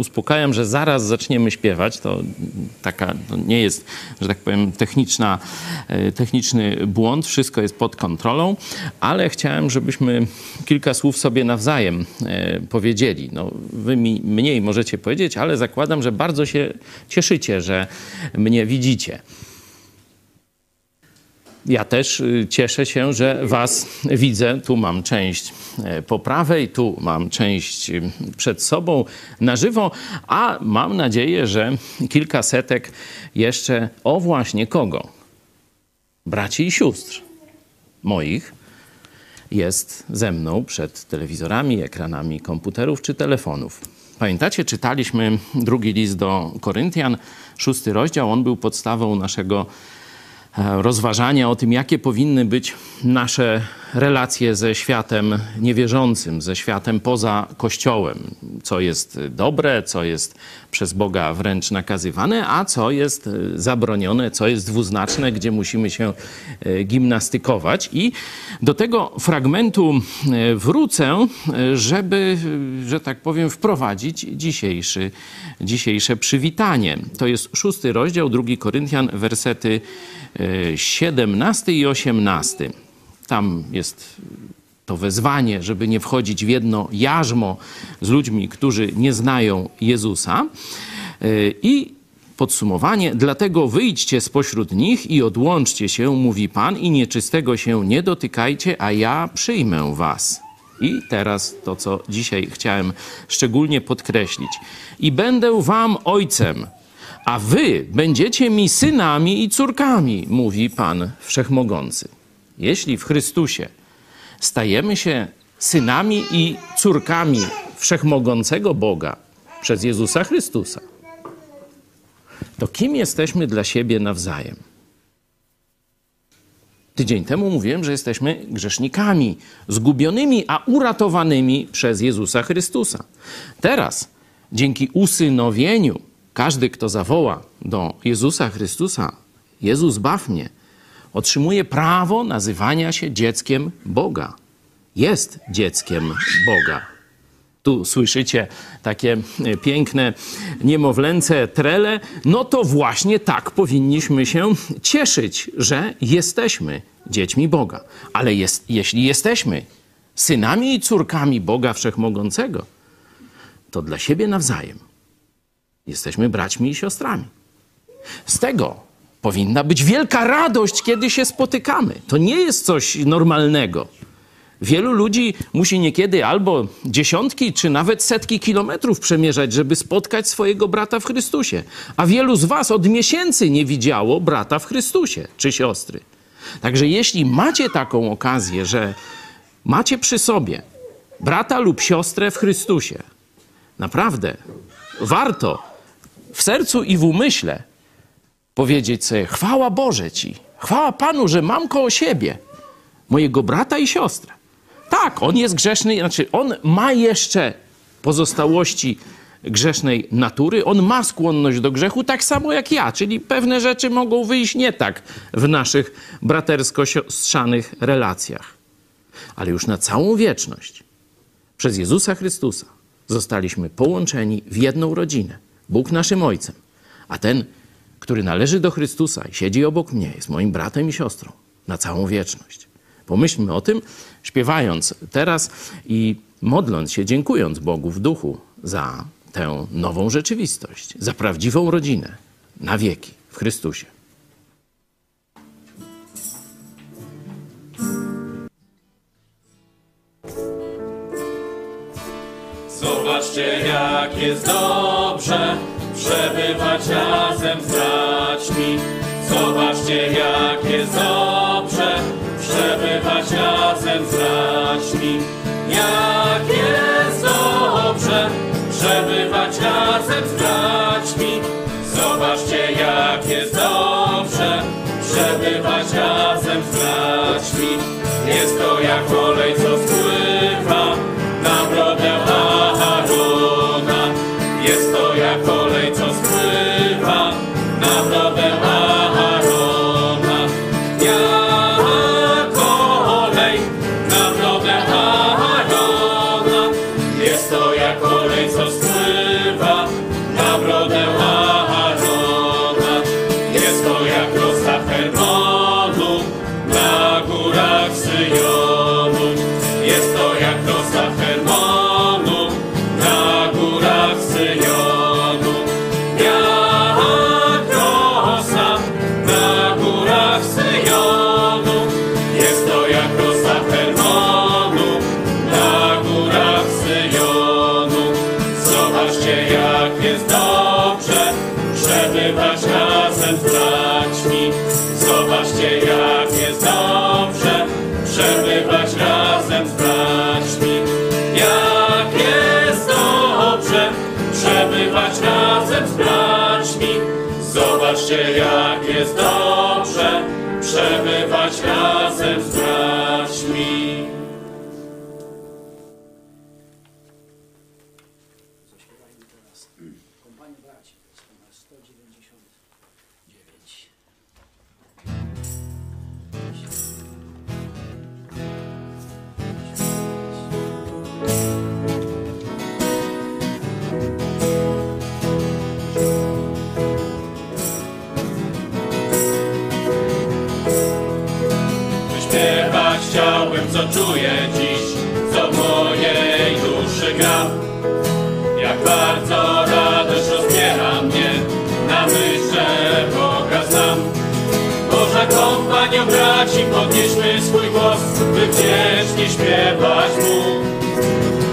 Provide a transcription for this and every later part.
uspokajam, że zaraz zaczniemy śpiewać. To taka to nie jest, że tak powiem, techniczna, e, techniczny błąd. Wszystko jest pod kontrolą, ale chciałem, żebyśmy kilka słów sobie nawzajem e, powiedzieli. No, wy mi mniej możecie powiedzieć, ale zakładam, że bardzo się cieszycie, że mnie widzicie. Ja też y, cieszę się, że Was widzę. Tu mam część e, po prawej, tu mam część y, przed sobą na żywo, a mam nadzieję, że kilka setek jeszcze o właśnie kogo? Braci i sióstr moich jest ze mną przed telewizorami, ekranami komputerów czy telefonów. Pamiętacie, czytaliśmy drugi list do Koryntian, szósty rozdział. On był podstawą naszego rozważania o tym, jakie powinny być nasze relacje ze światem niewierzącym, ze światem poza Kościołem, co jest dobre, co jest przez Boga wręcz nakazywane, a co jest zabronione, co jest dwuznaczne, gdzie musimy się e, gimnastykować. I do tego fragmentu e, wrócę, żeby, że tak powiem, wprowadzić dzisiejszy, dzisiejsze przywitanie. To jest szósty rozdział, drugi Koryntian, wersety 17 i 18. Tam jest to wezwanie, żeby nie wchodzić w jedno jarzmo z ludźmi, którzy nie znają Jezusa. I podsumowanie, dlatego wyjdźcie spośród nich i odłączcie się, mówi Pan, i nieczystego się nie dotykajcie, a ja przyjmę was. I teraz to, co dzisiaj chciałem szczególnie podkreślić. I będę wam ojcem, a wy będziecie mi synami i córkami, mówi Pan Wszechmogący. Jeśli w Chrystusie stajemy się synami i córkami Wszechmogącego Boga przez Jezusa Chrystusa, to kim jesteśmy dla siebie nawzajem? Tydzień temu mówiłem, że jesteśmy grzesznikami, zgubionymi, a uratowanymi przez Jezusa Chrystusa. Teraz, dzięki usynowieniu, każdy, kto zawoła do Jezusa Chrystusa, Jezus baw mnie, otrzymuje prawo nazywania się dzieckiem Boga. Jest dzieckiem Boga. Tu słyszycie takie e, piękne niemowlęce trele. No to właśnie tak powinniśmy się cieszyć, że jesteśmy dziećmi Boga. Ale jest, jeśli jesteśmy synami i córkami Boga Wszechmogącego, to dla siebie nawzajem Jesteśmy braćmi i siostrami. Z tego powinna być wielka radość, kiedy się spotykamy. To nie jest coś normalnego. Wielu ludzi musi niekiedy albo dziesiątki, czy nawet setki kilometrów przemierzać, żeby spotkać swojego brata w Chrystusie. A wielu z Was od miesięcy nie widziało brata w Chrystusie, czy siostry. Także jeśli macie taką okazję, że macie przy sobie brata lub siostrę w Chrystusie, naprawdę warto w sercu i w umyśle powiedzieć sobie: Chwała Boże Ci, chwała Panu, że mam koło siebie mojego brata i siostrę. Tak, on jest grzeszny, znaczy on ma jeszcze pozostałości grzesznej natury, on ma skłonność do grzechu, tak samo jak ja, czyli pewne rzeczy mogą wyjść nie tak w naszych bratersko-siostrzanych relacjach. Ale już na całą wieczność przez Jezusa Chrystusa zostaliśmy połączeni w jedną rodzinę Bóg naszym Ojcem, a ten, który należy do Chrystusa i siedzi obok mnie, jest moim bratem i siostrą na całą wieczność. Pomyślmy o tym, śpiewając teraz i modląc się, dziękując Bogu w duchu za tę nową rzeczywistość, za prawdziwą rodzinę na wieki w Chrystusie. Zobaczcie, jak jest dobrze przebywać razem z braćmi. Zobaczcie, jak jest dobrze przebywać razem z braćmi. Jak jest dobrze przebywać razem z braćmi. Zobaczcie, jak jest dobrze przebywać razem z braćmi. Jest to jak olej, co spływa przebywać co czuję dziś, co w mojej duszy gra. Jak bardzo radość rozbiera mnie, na myśl, Boga znam. Boża kompanio braci, podnieśmy swój głos, by wdzięcznie śpiewać Mu.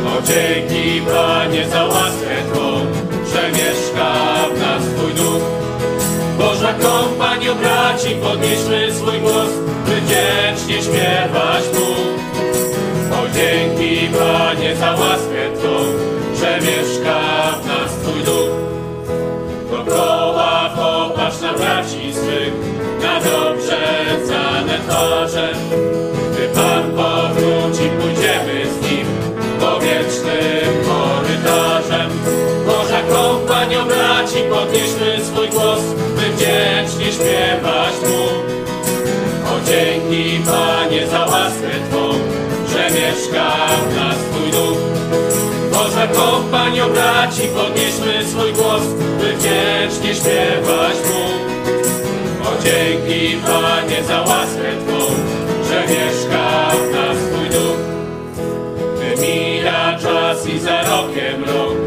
O dzięki Panie za łaskę Twą, że mieszka w nas Twój duch. Boża kompanio braci, podnieśmy swój głos, by wdzięcznie śpiewać Mu. Za łaskę Twą, że mieszka w nas Twój duch. Dokoła popatrz na braci swych, na dobrze znane twarze. Gdy Pan powróci, pójdziemy z Nim powietrznym korytarzem. Boża kompanio braci, podnieśmy swój głos, by wdzięcznie śpiewać Mu. O dzięki Panie za łaskę Twą, że mieszka w nas. Boża kompanio braci, podnieśmy swój głos, by wdzięcznie śpiewać Mu. O dzięki Panie za łaskę Twą, że mieszka w nas Twój duch. Wymija czas i za rokiem rok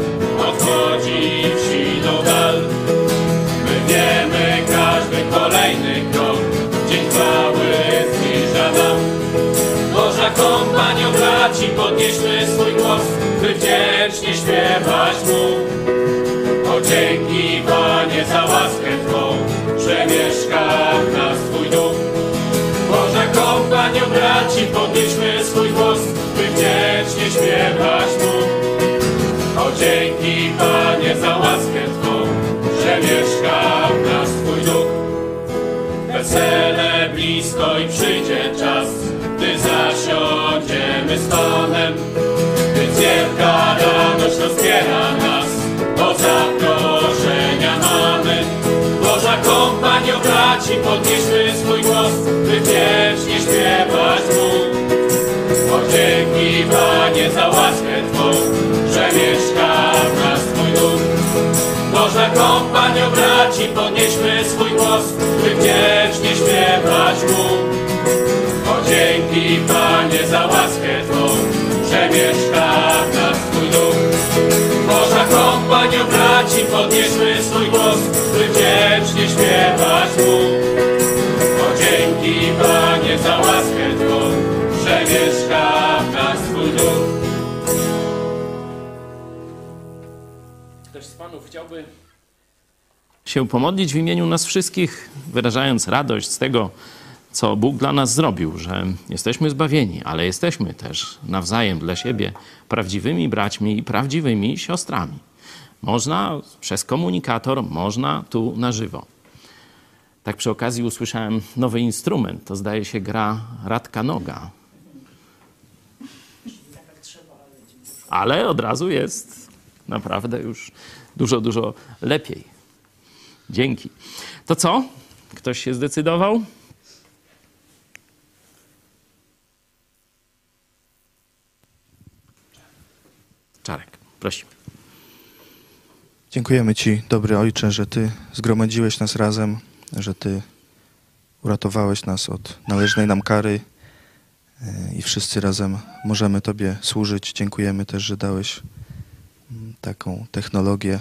braci, podnieśmy swój głos, by wdzięcznie śpiewać Mu. O dzięki Panie za łaskę Twą, że mieszka w nas Twój duch. Boża kompanio braci, podnieśmy swój głos, by wdzięcznie śpiewać Mu. O dzięki Panie za łaskę Twą, że mieszka w nas Twój duch. Wesele blisko i przyjdzie czas, gdy zasiądziemy z Panem. Gdy wielka radość rozbiera nas, bo zaproszenia mamy. Boża kompanio braci, podnieśmy swój głos, by wiecznie śpiewać Mu. O dzięki Panie za łaskę Twą, że mieszka w nas Twój duch. Boża kompanio braci, podnieśmy swój głos, by wdzięcznie śpiewać Mu. Dzięki Panie za łaskę Twą, że mieszka w nas Twój duch. Boża kompanio braci, podnieśmy swój głos, by wdzięcznie śpiewać Mu. O dzięki Panie za łaskę Twą, że mieszka w nas Twój duch. Ktoś z Panów chciałby się pomodlić w imieniu nas wszystkich, wyrażając radość z tego, co Bóg dla nas zrobił, że jesteśmy zbawieni, ale jesteśmy też nawzajem dla siebie prawdziwymi braćmi i prawdziwymi siostrami. Można przez komunikator, można tu na żywo. Tak przy okazji usłyszałem nowy instrument, to zdaje się gra Radka Noga. Ale od razu jest naprawdę już dużo, dużo lepiej. Dzięki. To co? Ktoś się zdecydował? Prosimy. Dziękujemy Ci, dobry Ojcze, że Ty zgromadziłeś nas razem, że Ty uratowałeś nas od należnej nam kary e, i wszyscy razem możemy Tobie służyć. Dziękujemy też, że dałeś mm, taką technologię,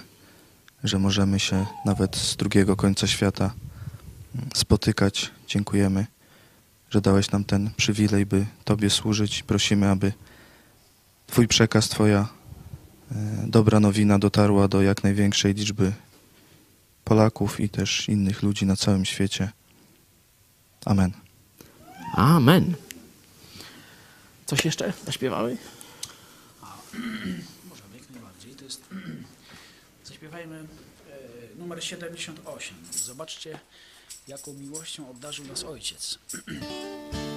że możemy się nawet z drugiego końca świata mm, spotykać. Dziękujemy, że dałeś nam ten przywilej, by Tobie służyć. Prosimy, aby Twój przekaz, Twoja E, dobra nowina dotarła do jak największej liczby Polaków i też innych ludzi na całym świecie. Amen. Amen. Coś jeszcze zaśpiewamy? Możemy jak najbardziej. To jest... Zaśpiewajmy e, numer 78. Zobaczcie, jaką miłością obdarzył nas Ojciec.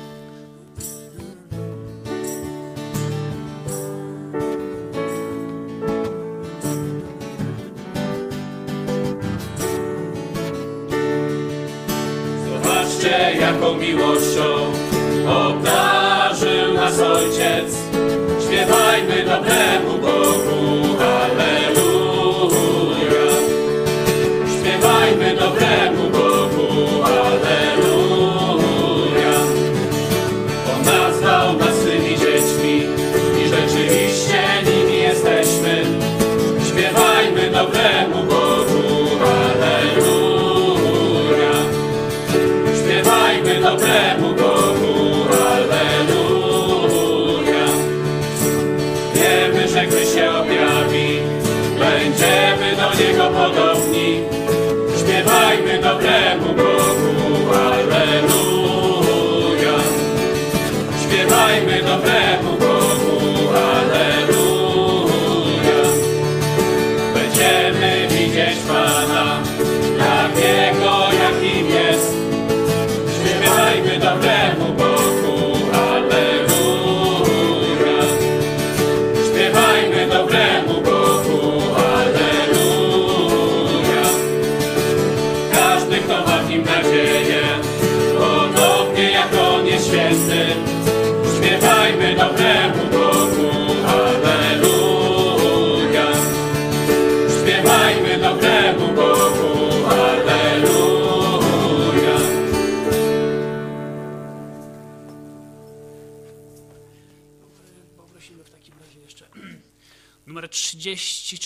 jaką miłością obdarzył nas Ojciec. Śpiewajmy dobremu Bogu. the best.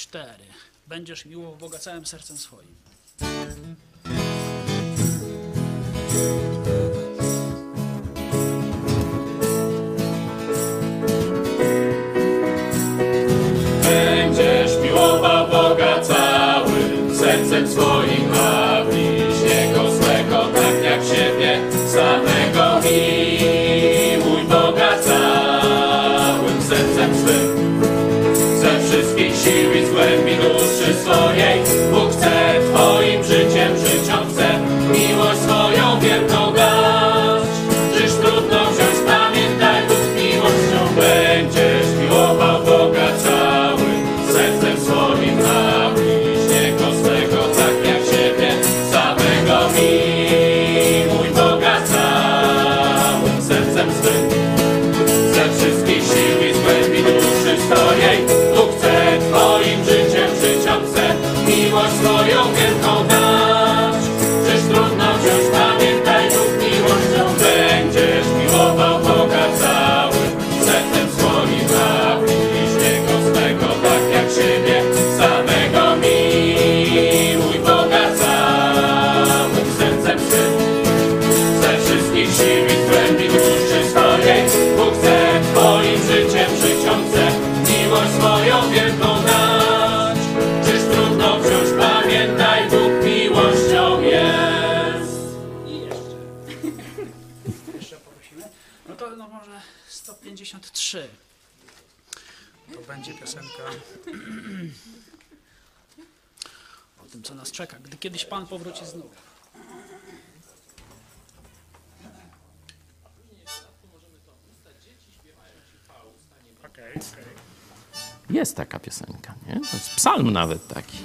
4. Będziesz miłował Boga całym sercem swoim. kiedyś Pan powróci znów. Jest taka piosenka, nie? To jest psalm nawet taki.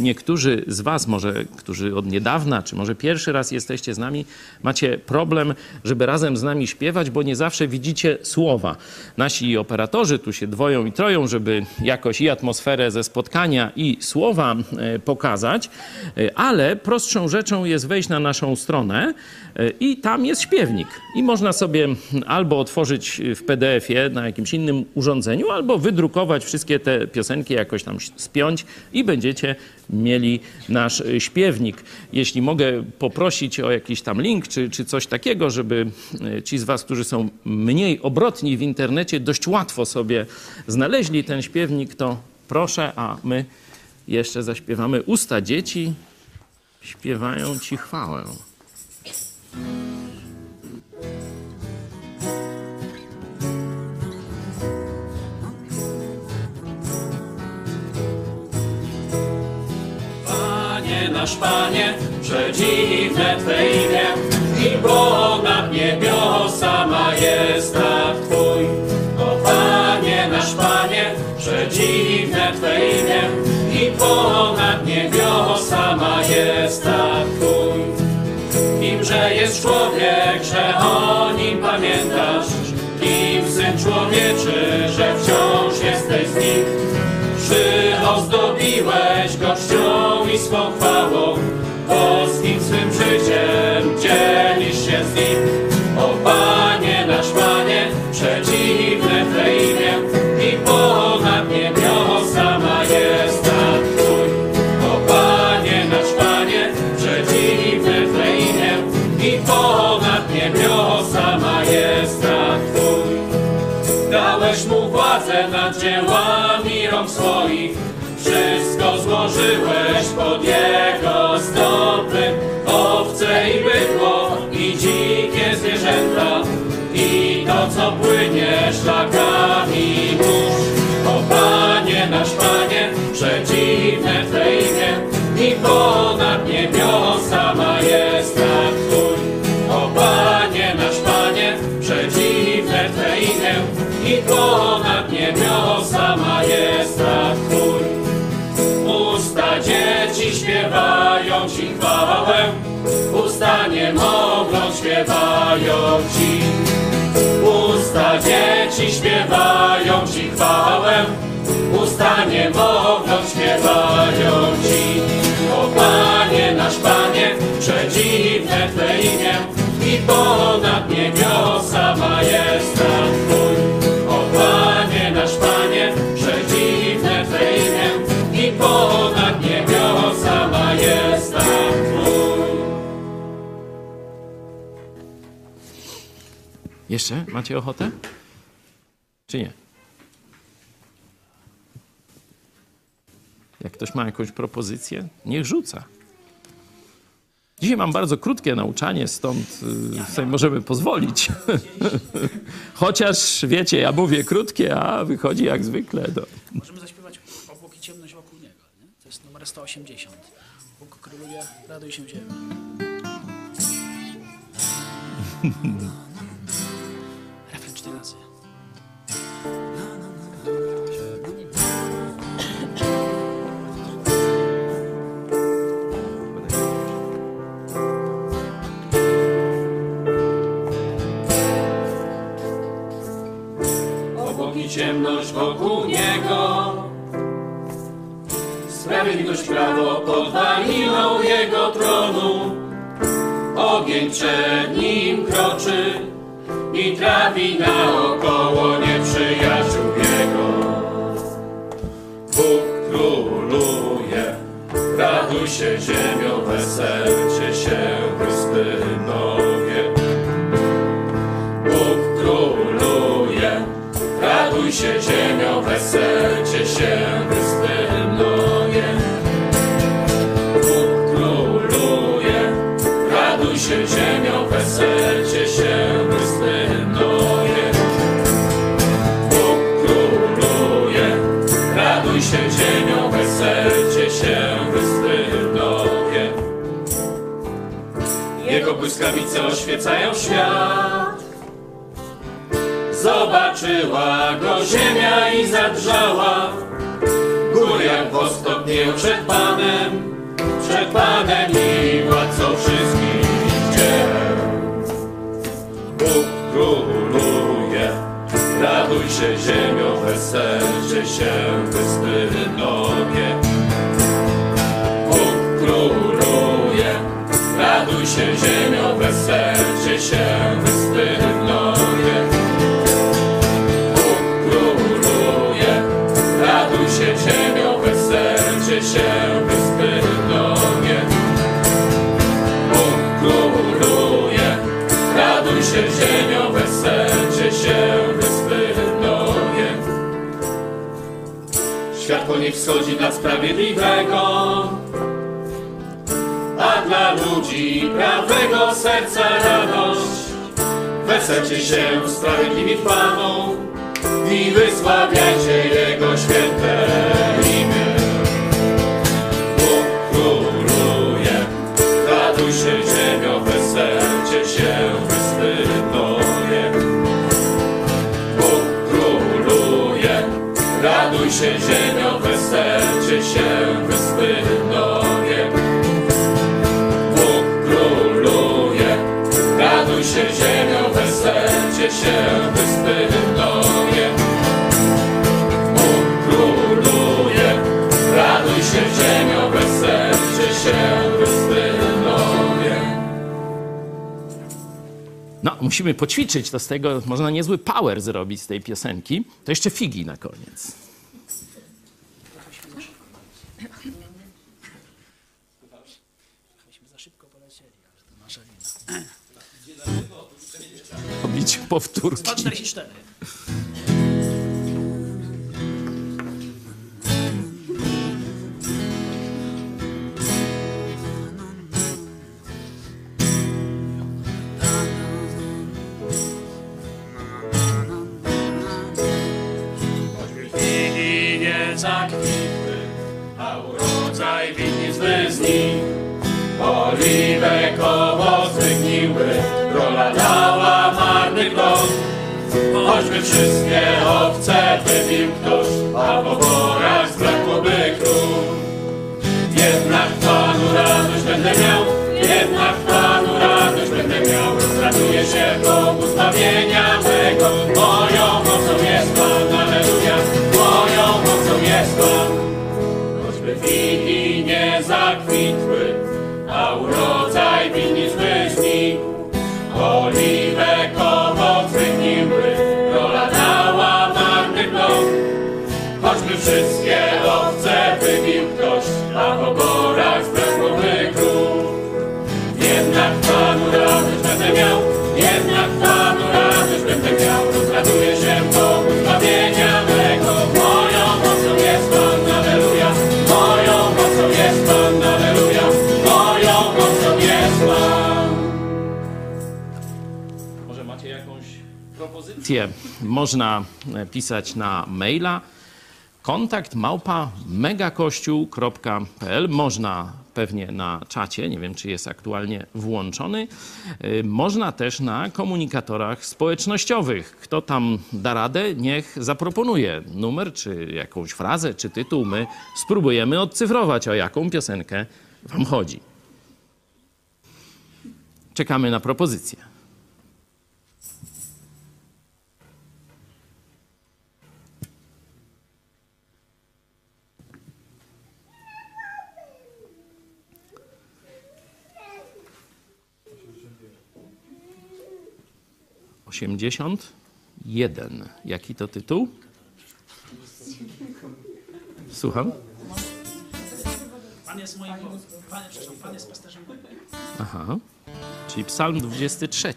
Niektórzy z Was, może którzy od niedawna, czy może pierwszy raz jesteście z nami, macie problem, żeby razem z nami śpiewać, bo nie zawsze widzicie słowa. Nasi operatorzy tu się dwoją i troją, żeby jakoś i atmosferę ze spotkania, i słowa e, pokazać, E, ale prostszą rzeczą jest wejść na naszą stronę e, i tam jest śpiewnik. I można sobie albo otworzyć w PDF-ie na jakimś innym urządzeniu, albo wydrukować wszystkie te piosenki, jakoś tam spiąć i będziecie mieli nasz y, śpiewnik. Jeśli mogę poprosić o jakiś tam link czy, czy coś takiego, żeby y, ci z Was, którzy są mniej obrotni w internecie, dość łatwo sobie znaleźli ten śpiewnik, to proszę, a my jeszcze zaśpiewamy. Usta dzieci śpiewają Ci chwałę. Nasz Panie, przedziwne Twe imię i ponad niebiosa majestat Twój. O Panie nasz Panie, przedziwne Twe imię i ponad niebiosa majestat Twój. Kimże jest człowiek, że o nim pamiętasz? Kim Syn Człowieczy, że wciąż jesteś z nim? Przyozdobiłeś go czcią i swą chwałą, boskim swym życiem dzielisz się z nim. O Panie nasz Panie, przedziwne Twe imię i ponad niebiosa majestat Twój. O Panie nasz Panie, przedziwne Twe imię i ponad niebiosa majestat Twój. Dałeś mu władzę nad dziełami rąk swoich, złożyłeś pod jego stopy. Owce i bydło i dzikie zwierzęta i to, co płynie szlakami mórz. O Panie nasz Panie, przedziwne Twe imię i ponad niebiosa majestat Twój. O Panie nasz Panie, przedziwne Twe imię i ponad niebiosa Ci chwałę, usta nie mogą śpiewają Ci. Usta dzieci śpiewają Ci chwałę, usta nie mogą śpiewają Ci. O Panie nasz Panie, przedziwne Twe imię i ponad niebiosa majestat Twój. Jeszcze macie ochotę? Czy nie? Jak ktoś ma jakąś propozycję, niech rzuca. Dzisiaj mam bardzo krótkie nauczanie, stąd y, sobie możemy pozwolić. Chociaż wiecie, ja mówię krótkie, a wychodzi jak zwykle. No. Możemy zaśpiewać obłok i ciemność wokół niego. Nie? To jest numer 180. Bóg króluje, raduj się ziemi. i ciemność wokół niego. Sprawiedliwość prawo podwaliną jego tronu. Ogień przed nim kroczy i trawi naokoło nieprzyjaciół jego. Bóg króluje, raduj się ziemio, weselcie się wyspy nowie. Bóg króluje, raduj się ziemio, weselcie się wyspy mnogie. Bóg króluje, raduj się ziemio, weselcie błyskawice oświecają świat. Zobaczyła go ziemia i zadrżała. Góry jak wostopnieją przed Panem, przed Panem i władcą wszystkich dzieł. Bóg króluje, raduj się ziemio, weselcie się wyspy nogie. Ziemio, weselcie się wyspy nogie. Bóg króluje, raduj się ziemio, weselcie się wyspy nogie. Bóg króluje, raduj się ziemio, weselcie się wyspy nogie. Światło niech wschodzi dla sprawiedliwego, a dla ludzi prawego serca radość. Weselcie się sprawiedliwi w i wysławiajcie Jego święte imię. Bóg króluje, raduj się ziemio, weselcie się wyspy noje. Bóg króluje, raduj się ziemio, się ziemio, weselcie się wyspy noje. Bóg króluje, raduj się ziemio, weselcie się wyspy noje. No, musimy poćwiczyć, to z tego można niezły power zrobić z tej piosenki. To jeszcze figi na koniec. Myśmy za szybko polecieli, ale to nasza wina. Robić powtórki. 144. Figi nie zakwitły, a urodzaj winnic wyznik. Oliwek owoc wygniły, rola dała marny plon. Choćby wszystkie owce wybił ktoś, a po worach zbrakłoby krów. Jednak Panu radość będę miał, jednak Panu radość będę miał. Rozraduję się Bogu zbawienia Petycje można e, pisać na maila kontakt małpa megakościół.pl. Można pewnie na czacie, nie wiem czy jest aktualnie włączony. E, można też na komunikatorach społecznościowych. Kto tam da radę, niech zaproponuje numer, czy jakąś frazę, czy tytuł. My spróbujemy odcyfrować, o jaką piosenkę Wam chodzi. Czekamy na propozycję. 81. Jaki to tytuł? Słucham? Pan jest moim Pan, Pan jest pasterzem. Aha. Czyli Psalm 23.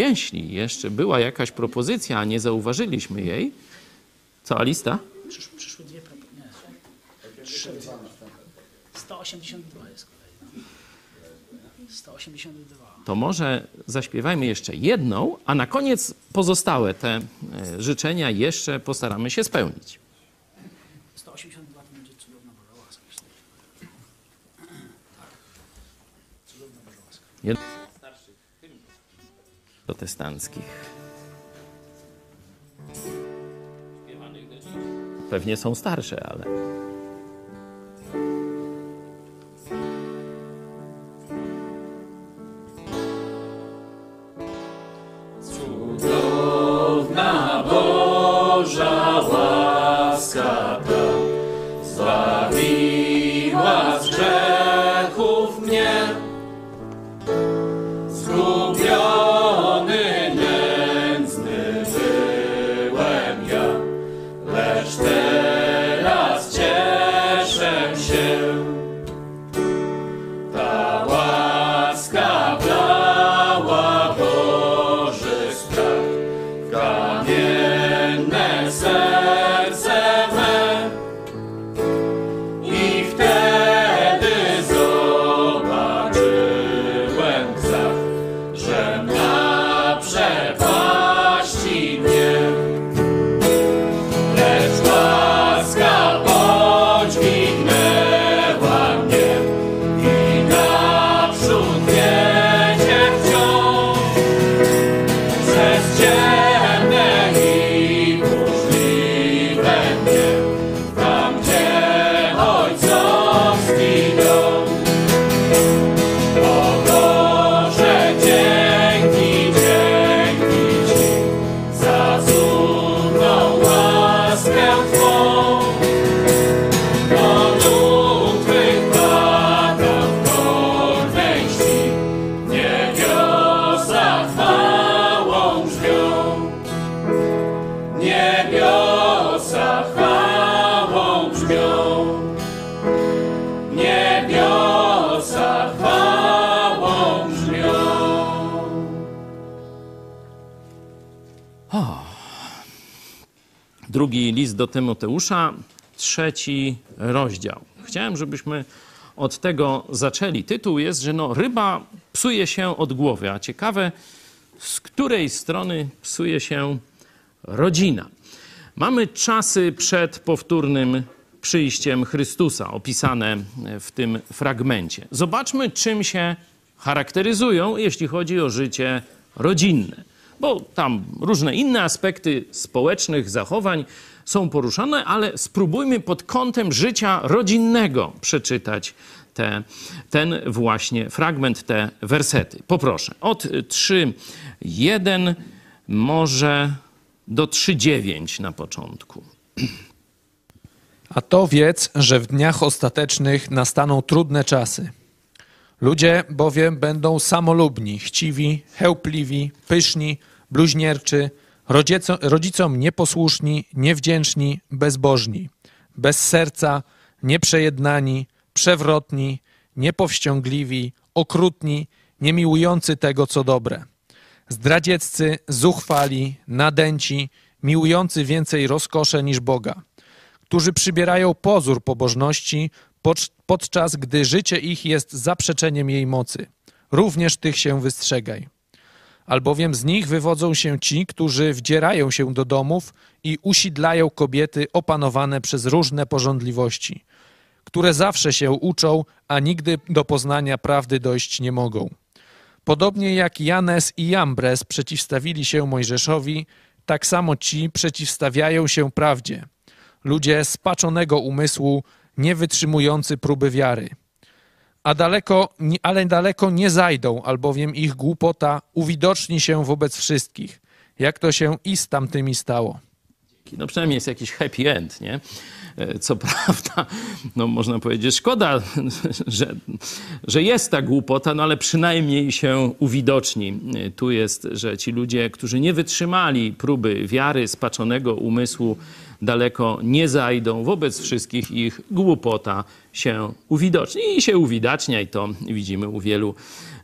Jeśli jeszcze była jakaś propozycja, a nie zauważyliśmy jej, cała lista? 182 jest kolejna. No. 182. To może zaśpiewajmy jeszcze jedną, a na koniec pozostałe te e, życzenia jeszcze postaramy się spełnić. 182 to będzie cudowna Boża łaska. Tak. Cudowna Boża łaska. Jeden z starszych protestanckich. Pewnie są starsze, ale. List do Tymoteusza, trzeci rozdział. Chciałem, żebyśmy od tego zaczęli. Tytuł jest, że no, ryba psuje się od głowy, a ciekawe, z której strony psuje się rodzina. Mamy czasy przed powtórnym przyjściem Chrystusa, opisane w tym fragmencie. Zobaczmy, czym się charakteryzują, jeśli chodzi o życie rodzinne. Bo tam różne inne aspekty społecznych zachowań są poruszane, ale spróbujmy pod kątem życia rodzinnego przeczytać te, ten właśnie fragment, te wersety. Poproszę, od 3.1 może do 3.9 na początku. A to wiedz, że w dniach ostatecznych nastaną trudne czasy. Ludzie bowiem będą samolubni, chciwi, chełpliwi, pyszni, bluźnierczy, rodzicom nieposłuszni, niewdzięczni, bezbożni, bez serca, nieprzejednani, przewrotni, niepowściągliwi, okrutni, niemiłujący tego, co dobre. Zdradzieccy, zuchwali, nadęci, miłujący więcej rozkosze niż Boga którzy przybierają pozór pobożności, podczas gdy życie ich jest zaprzeczeniem jej mocy. Również tych się wystrzegaj. Albowiem z nich wywodzą się ci, którzy wdzierają się do domów i usidlają kobiety opanowane przez różne porządliwości, które zawsze się uczą, a nigdy do poznania prawdy dojść nie mogą. Podobnie jak Janes i Jambres przeciwstawili się Mojżeszowi, tak samo ci przeciwstawiają się prawdzie. Ludzie spaczonego umysłu, nie wytrzymujący próby wiary. A daleko, ale daleko nie zajdą, albowiem ich głupota uwidoczni się wobec wszystkich, jak to się i z tamtymi stało. No przynajmniej jest jakiś happy end, nie? E, Co prawda, no można powiedzieć, szkoda, że, że jest ta głupota, no ale przynajmniej się uwidoczni. E, Tu jest, że ci ludzie, którzy nie wytrzymali próby wiary, spaczonego umysłu, daleko nie zajdą. Wobec wszystkich ich głupota się uwidoczni. I się uwidacznia i to widzimy u wielu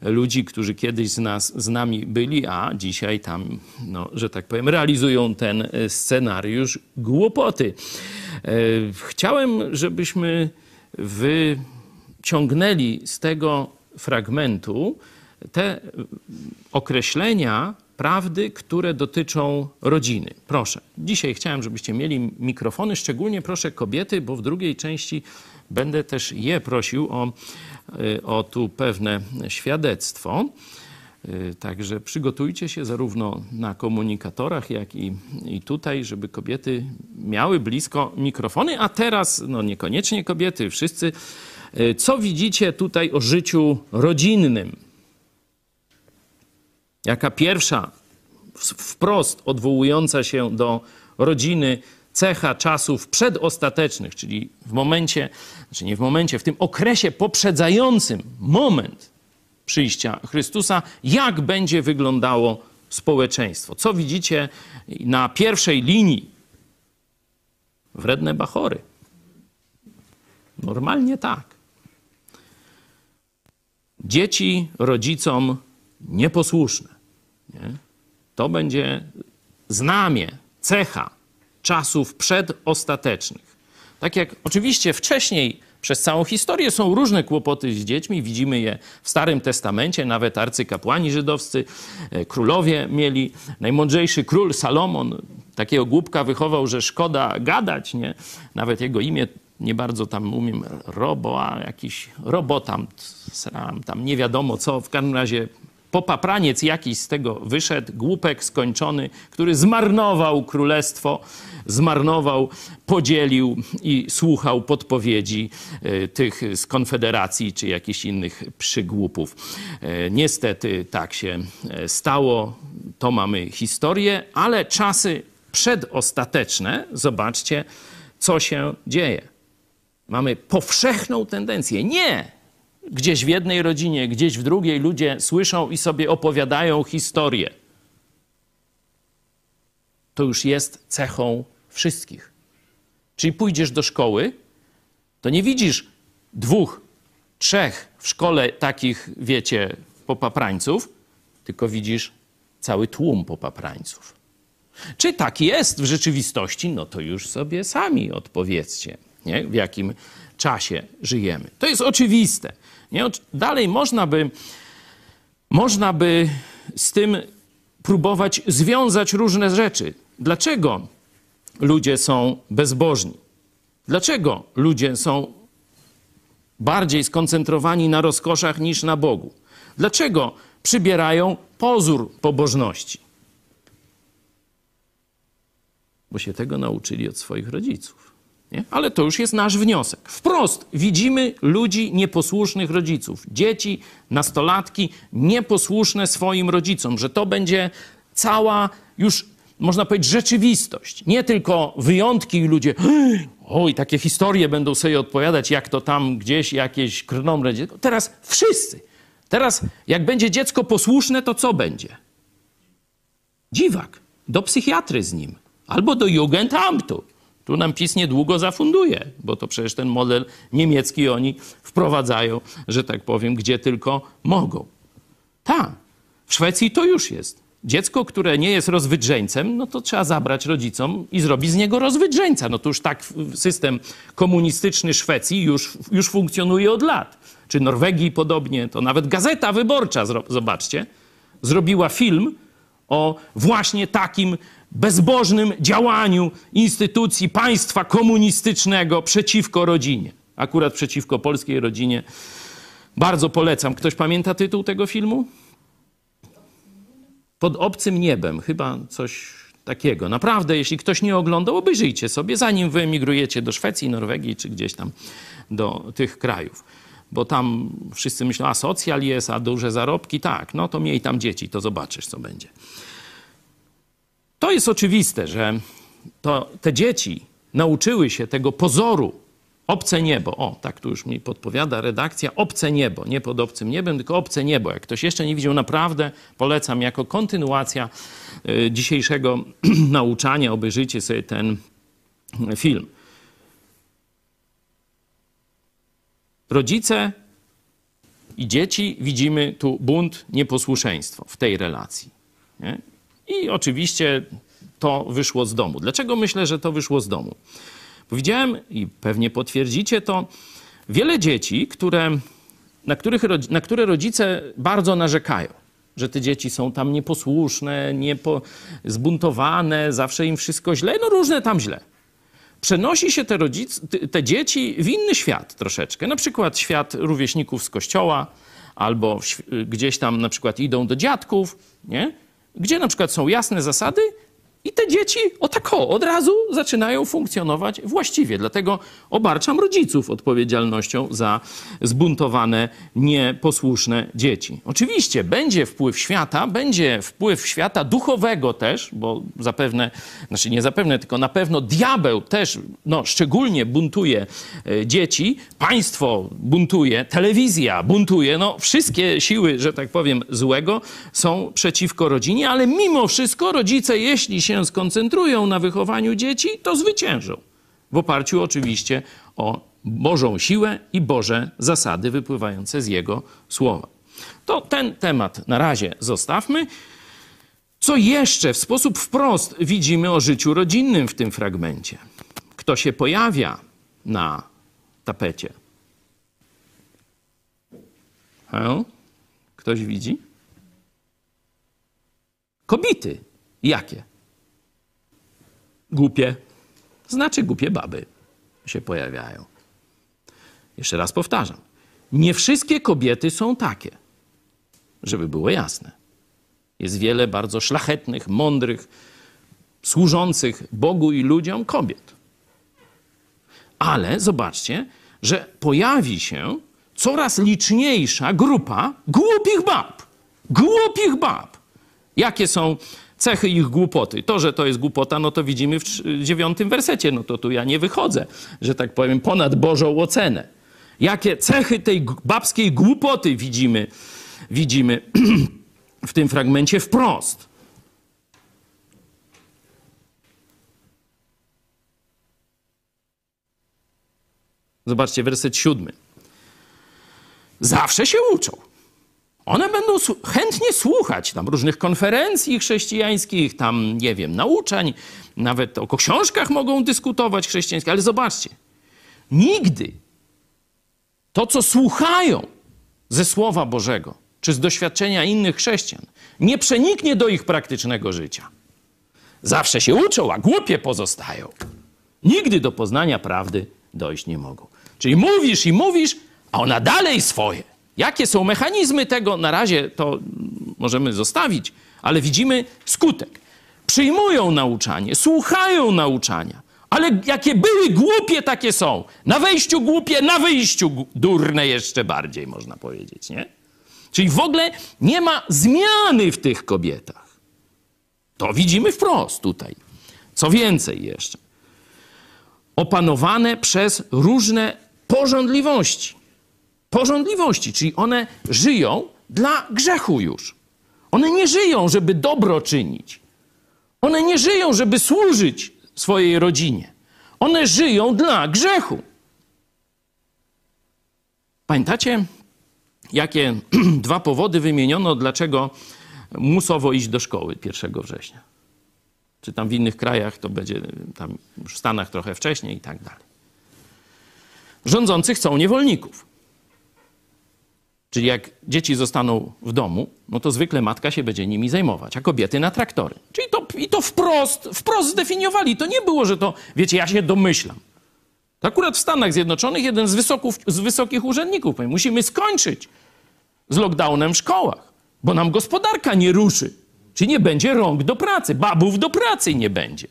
ludzi, którzy kiedyś z nas, z nami byli, a dzisiaj tam, no, że tak powiem, realizują ten scenariusz głupoty. E, Chciałem, żebyśmy wyciągnęli z tego fragmentu te określenia prawdy, które dotyczą rodziny. Proszę, dzisiaj chciałem, żebyście mieli mikrofony, szczególnie proszę kobiety, bo w drugiej części będę też je prosił o, y, o tu pewne świadectwo. Y, Także przygotujcie się zarówno na komunikatorach, jak i, i tutaj, żeby kobiety miały blisko mikrofony, a teraz, no niekoniecznie kobiety, wszyscy. Y, Co widzicie tutaj o życiu rodzinnym? Jaka pierwsza, wprost odwołująca się do rodziny cecha czasów przedostatecznych, czyli w momencie, znaczy nie w momencie, w tym okresie poprzedzającym moment przyjścia Chrystusa, jak będzie wyglądało społeczeństwo. Co widzicie na pierwszej linii? Wredne bachory. Normalnie tak. Dzieci rodzicom nieposłuszne. Nie? To będzie znamie, cecha czasów przedostatecznych. Tak jak oczywiście wcześniej przez całą historię są różne kłopoty z dziećmi, widzimy je w Starym Testamencie, nawet arcykapłani żydowscy, e, królowie mieli. Najmądrzejszy król Salomon takiego głupka wychował, że szkoda gadać, nie? Nawet jego imię nie bardzo tam umiem, robo, a jakiś robotam, tam nie wiadomo co, w każdym razie popapraniec jakiś z tego wyszedł, głupek skończony, który zmarnował królestwo, zmarnował, podzielił i słuchał podpowiedzi e, tych z Konfederacji czy jakichś innych przygłupów. E, Niestety tak się e, stało, to mamy historię, ale czasy przedostateczne, zobaczcie, co się dzieje. Mamy powszechną tendencję. Nie! Gdzieś w jednej rodzinie, gdzieś w drugiej ludzie słyszą i sobie opowiadają historię. To już jest cechą wszystkich. Czyli pójdziesz do szkoły, to nie widzisz dwóch, trzech w szkole takich, wiecie, popaprańców, tylko widzisz cały tłum popaprańców. Czy tak jest w rzeczywistości? No to już sobie sami odpowiedzcie, nie? w jakim czasie żyjemy. To jest oczywiste. Nie? Dalej można by, można by z tym próbować związać różne rzeczy. Dlaczego ludzie są bezbożni? Dlaczego ludzie są bardziej skoncentrowani na rozkoszach niż na Bogu? Dlaczego przybierają pozór pobożności? Bo się tego nauczyli od swoich rodziców. Nie? Ale to już jest nasz wniosek. Wprost widzimy ludzi nieposłusznych rodziców, dzieci, nastolatki nieposłuszne swoim rodzicom, że to będzie cała już, można powiedzieć, rzeczywistość. Nie tylko wyjątki i ludzie, oj, takie historie będą sobie odpowiadać, jak to tam gdzieś jakieś krnomre dziecko. Teraz wszyscy. Teraz jak będzie dziecko posłuszne, to co będzie? Dziwak. Do psychiatry z nim. Albo do Jugendamtu. Tu nam PiS niedługo zafunduje, bo to przecież ten model niemiecki oni wprowadzają, że tak powiem, gdzie tylko mogą. Tak, w Szwecji to już jest. Dziecko, które nie jest rozwydrzeńcem, no to trzeba zabrać rodzicom i zrobić z niego rozwydrzeńca. No to już tak system komunistyczny Szwecji już, już funkcjonuje od lat. Czy Norwegii podobnie, to nawet Gazeta Wyborcza, zobaczcie, zrobiła film o właśnie takim bezbożnym działaniu instytucji państwa komunistycznego przeciwko rodzinie. Akurat przeciwko polskiej rodzinie. Bardzo polecam. Ktoś pamięta tytuł tego filmu? Pod obcym niebem, chyba coś takiego. Naprawdę, jeśli ktoś nie oglądał, obejrzyjcie sobie, zanim wyemigrujecie do Szwecji, Norwegii czy gdzieś tam do tych krajów. Bo tam wszyscy myślą, a socjal jest, a duże zarobki. Tak, no to miej tam dzieci, to zobaczysz, co będzie. To jest oczywiste, że to, te dzieci nauczyły się tego pozoru obce niebo. O, tak tu już mi podpowiada redakcja. Obce niebo, nie pod obcym niebem, tylko obce niebo. Jak ktoś jeszcze nie widział, naprawdę polecam jako kontynuacja y, dzisiejszego nauczania. Obejrzyjcie sobie ten film. Rodzice i dzieci widzimy tu bunt, nieposłuszeństwo w tej relacji. Nie? I oczywiście to wyszło z domu. Dlaczego myślę, że to wyszło z domu? Powiedziałem i pewnie potwierdzicie to, wiele dzieci, które, na, których, na które rodzice bardzo narzekają, że te dzieci są tam nieposłuszne, niepo, zbuntowane, zawsze im wszystko źle, no różne tam źle. Przenosi się te, rodzic, te dzieci w inny świat troszeczkę, na przykład świat rówieśników z kościoła, albo gdzieś tam na przykład idą do dziadków, nie? Gdzie na przykład są jasne zasady I te dzieci o tak o, od razu zaczynają funkcjonować właściwie. Dlatego obarczam rodziców odpowiedzialnością za zbuntowane, nieposłuszne dzieci. Oczywiście będzie wpływ świata, będzie wpływ świata duchowego też, bo zapewne, znaczy nie zapewne, tylko na pewno diabeł też no, szczególnie buntuje e, dzieci, państwo buntuje, telewizja buntuje, no wszystkie siły, że tak powiem, złego są przeciwko rodzinie, ale mimo wszystko rodzice, jeśli się skoncentrują na wychowaniu dzieci, to zwyciężą. W oparciu oczywiście o Bożą siłę i Boże zasady wypływające z Jego słowa. To ten temat na razie zostawmy. Co jeszcze w sposób wprost widzimy o życiu rodzinnym w tym fragmencie? Kto się pojawia na tapecie? Hę? Ktoś widzi? Kobiety. Jakie? Głupie. Znaczy głupie baby się pojawiają. Jeszcze raz powtarzam. Nie wszystkie kobiety są takie, żeby było jasne. Jest wiele bardzo szlachetnych, mądrych, służących Bogu i ludziom kobiet. Ale zobaczcie, że pojawi się coraz liczniejsza grupa głupich bab. Głupich bab. Jakie są cechy ich głupoty? To, że to jest głupota, no to widzimy w dziewiątym wersecie. No to tu ja nie wychodzę, że tak powiem, ponad Bożą ocenę. Jakie cechy tej babskiej głupoty widzimy, widzimy w tym fragmencie wprost. Zobaczcie, werset siódmy. Zawsze się uczą. One będą chętnie słuchać tam różnych konferencji chrześcijańskich, tam, nie wiem, nauczań, nawet o książkach mogą dyskutować chrześcijańskie, ale zobaczcie, nigdy to, co słuchają ze Słowa Bożego, czy z doświadczenia innych chrześcijan, nie przeniknie do ich praktycznego życia. Zawsze się uczą, a głupie pozostają. Nigdy do poznania prawdy dojść nie mogą. Czyli mówisz i mówisz, a ona dalej swoje. Jakie są mechanizmy tego? Na razie to możemy zostawić, ale widzimy skutek. Przyjmują nauczanie, słuchają nauczania, ale jakie były głupie, takie są. Na wejściu głupie, na wyjściu durne jeszcze bardziej, można powiedzieć, nie? Czyli w ogóle nie ma zmiany w tych kobietach. To widzimy wprost tutaj. Co więcej jeszcze, opanowane przez różne porządliwości. Porządliwości, czyli one żyją dla grzechu już. One nie żyją, żeby dobro czynić. One nie żyją, żeby służyć swojej rodzinie. One żyją dla grzechu. Pamiętacie, jakie dwa powody wymieniono, dlaczego musowo iść do szkoły 1 września? Czy tam w innych krajach to będzie, tam w Stanach trochę wcześniej i tak dalej. Rządzący chcą niewolników. Czyli jak dzieci zostaną w domu, no to zwykle matka się będzie nimi zajmować, a kobiety na traktory. Czyli to, i to wprost, wprost zdefiniowali. To nie było, że to, wiecie, ja się domyślam. To akurat w Stanach Zjednoczonych jeden z, wysoków, z wysokich urzędników powie, musimy skończyć z lockdownem w szkołach, bo nam gospodarka nie ruszy. Czyli nie będzie rąk do pracy, babów do pracy nie będzie.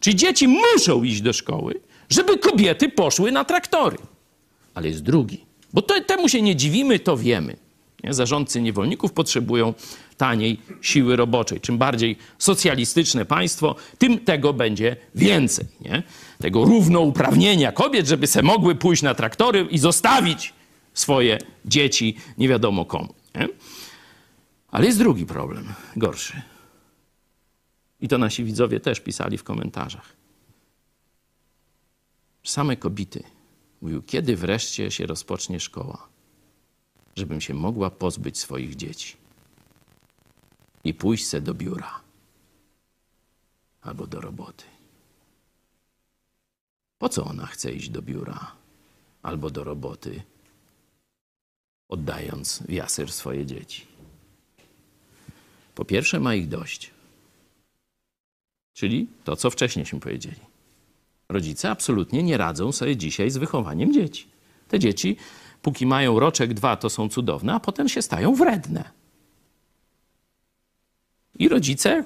Czyli dzieci muszą iść do szkoły, żeby kobiety poszły na traktory. Ale jest drugi. Bo to, temu się nie dziwimy, to wiemy. Nie? Zarządcy niewolników potrzebują taniej siły roboczej. Czym bardziej socjalistyczne państwo, tym tego będzie więcej. Nie? Tego równouprawnienia kobiet, żeby se mogły pójść na traktory i zostawić swoje dzieci nie wiadomo komu. Nie? Ale jest drugi problem, gorszy. I to nasi widzowie też pisali w komentarzach. Same kobiety mówił, kiedy wreszcie się rozpocznie szkoła, żebym się mogła pozbyć swoich dzieci i pójść se do biura albo do roboty. Po co ona chce iść do biura albo do roboty, oddając w jasyr swoje dzieci? Po pierwsze, ma ich dość. Czyli to, co wcześniejśmy powiedzieli. Rodzice absolutnie nie radzą sobie dzisiaj z wychowaniem dzieci. Te dzieci, póki mają roczek, dwa, to są cudowne, a potem się stają wredne. I rodzice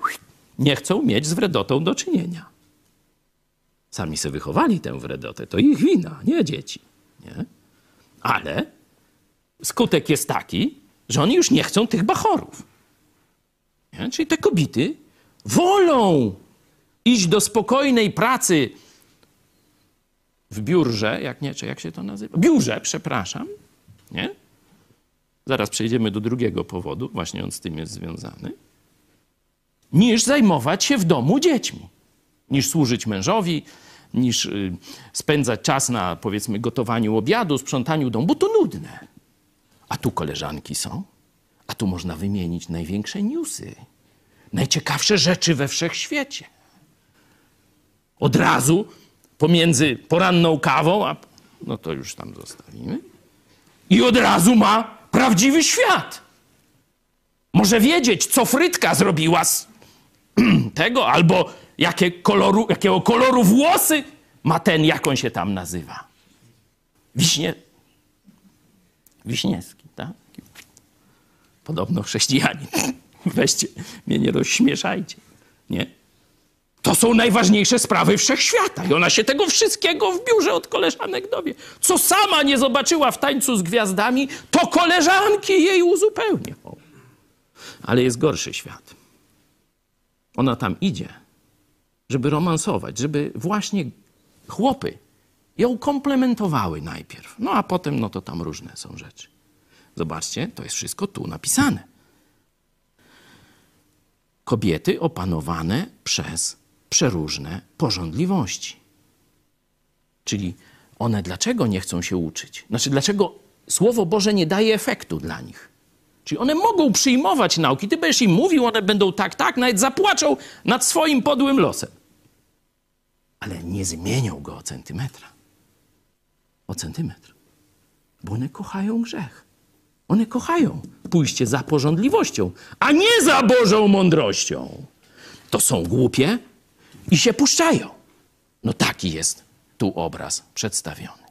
nie chcą mieć z wredotą do czynienia. Sami sobie wychowali tę wredotę, to ich wina, nie dzieci. Nie? Ale skutek jest taki, że oni już nie chcą tych bachorów. Nie? Czyli te kobiety wolą iść do spokojnej pracy w biurze, jak nie, czy jak się to nazywa? Biurze, przepraszam, nie? Zaraz przejdziemy do drugiego powodu, właśnie on z tym jest związany. Niż zajmować się w domu dziećmi. Niż służyć mężowi, niż y, spędzać czas na, powiedzmy, gotowaniu obiadu, sprzątaniu domu, bo to nudne. A tu koleżanki są, a tu można wymienić największe newsy, najciekawsze rzeczy we wszechświecie. Od razu pomiędzy poranną kawą, a no to już tam zostawimy, i od razu ma prawdziwy świat. Może wiedzieć, co frytka zrobiła z tego, albo jakie koloru, jakiego koloru włosy ma ten, jak on się tam nazywa. Wiśnie... Wiśniewski, tak? Podobno chrześcijanin. Weźcie, mnie nie rozśmieszajcie. Nie? Są najważniejsze sprawy wszechświata. I ona się tego wszystkiego w biurze od koleżanek dowie. Co sama nie zobaczyła w tańcu z gwiazdami, to koleżanki jej uzupełnią. Ale jest gorszy świat. Ona tam idzie, żeby romansować, żeby właśnie chłopy ją komplementowały najpierw. No a potem, no to tam różne są rzeczy. Zobaczcie, to jest wszystko tu napisane. Kobiety opanowane przez przeróżne porządliwości. Czyli one dlaczego nie chcą się uczyć? Znaczy, dlaczego Słowo Boże nie daje efektu dla nich? Czyli one mogą przyjmować nauki. Ty będziesz im mówił, one będą tak, tak, nawet zapłaczą nad swoim podłym losem. Ale nie zmienią go o centymetra. O centymetr. Bo one kochają grzech. One kochają pójście za porządliwością, a nie za Bożą mądrością. To są głupie i się puszczają. No taki jest tu obraz przedstawiony.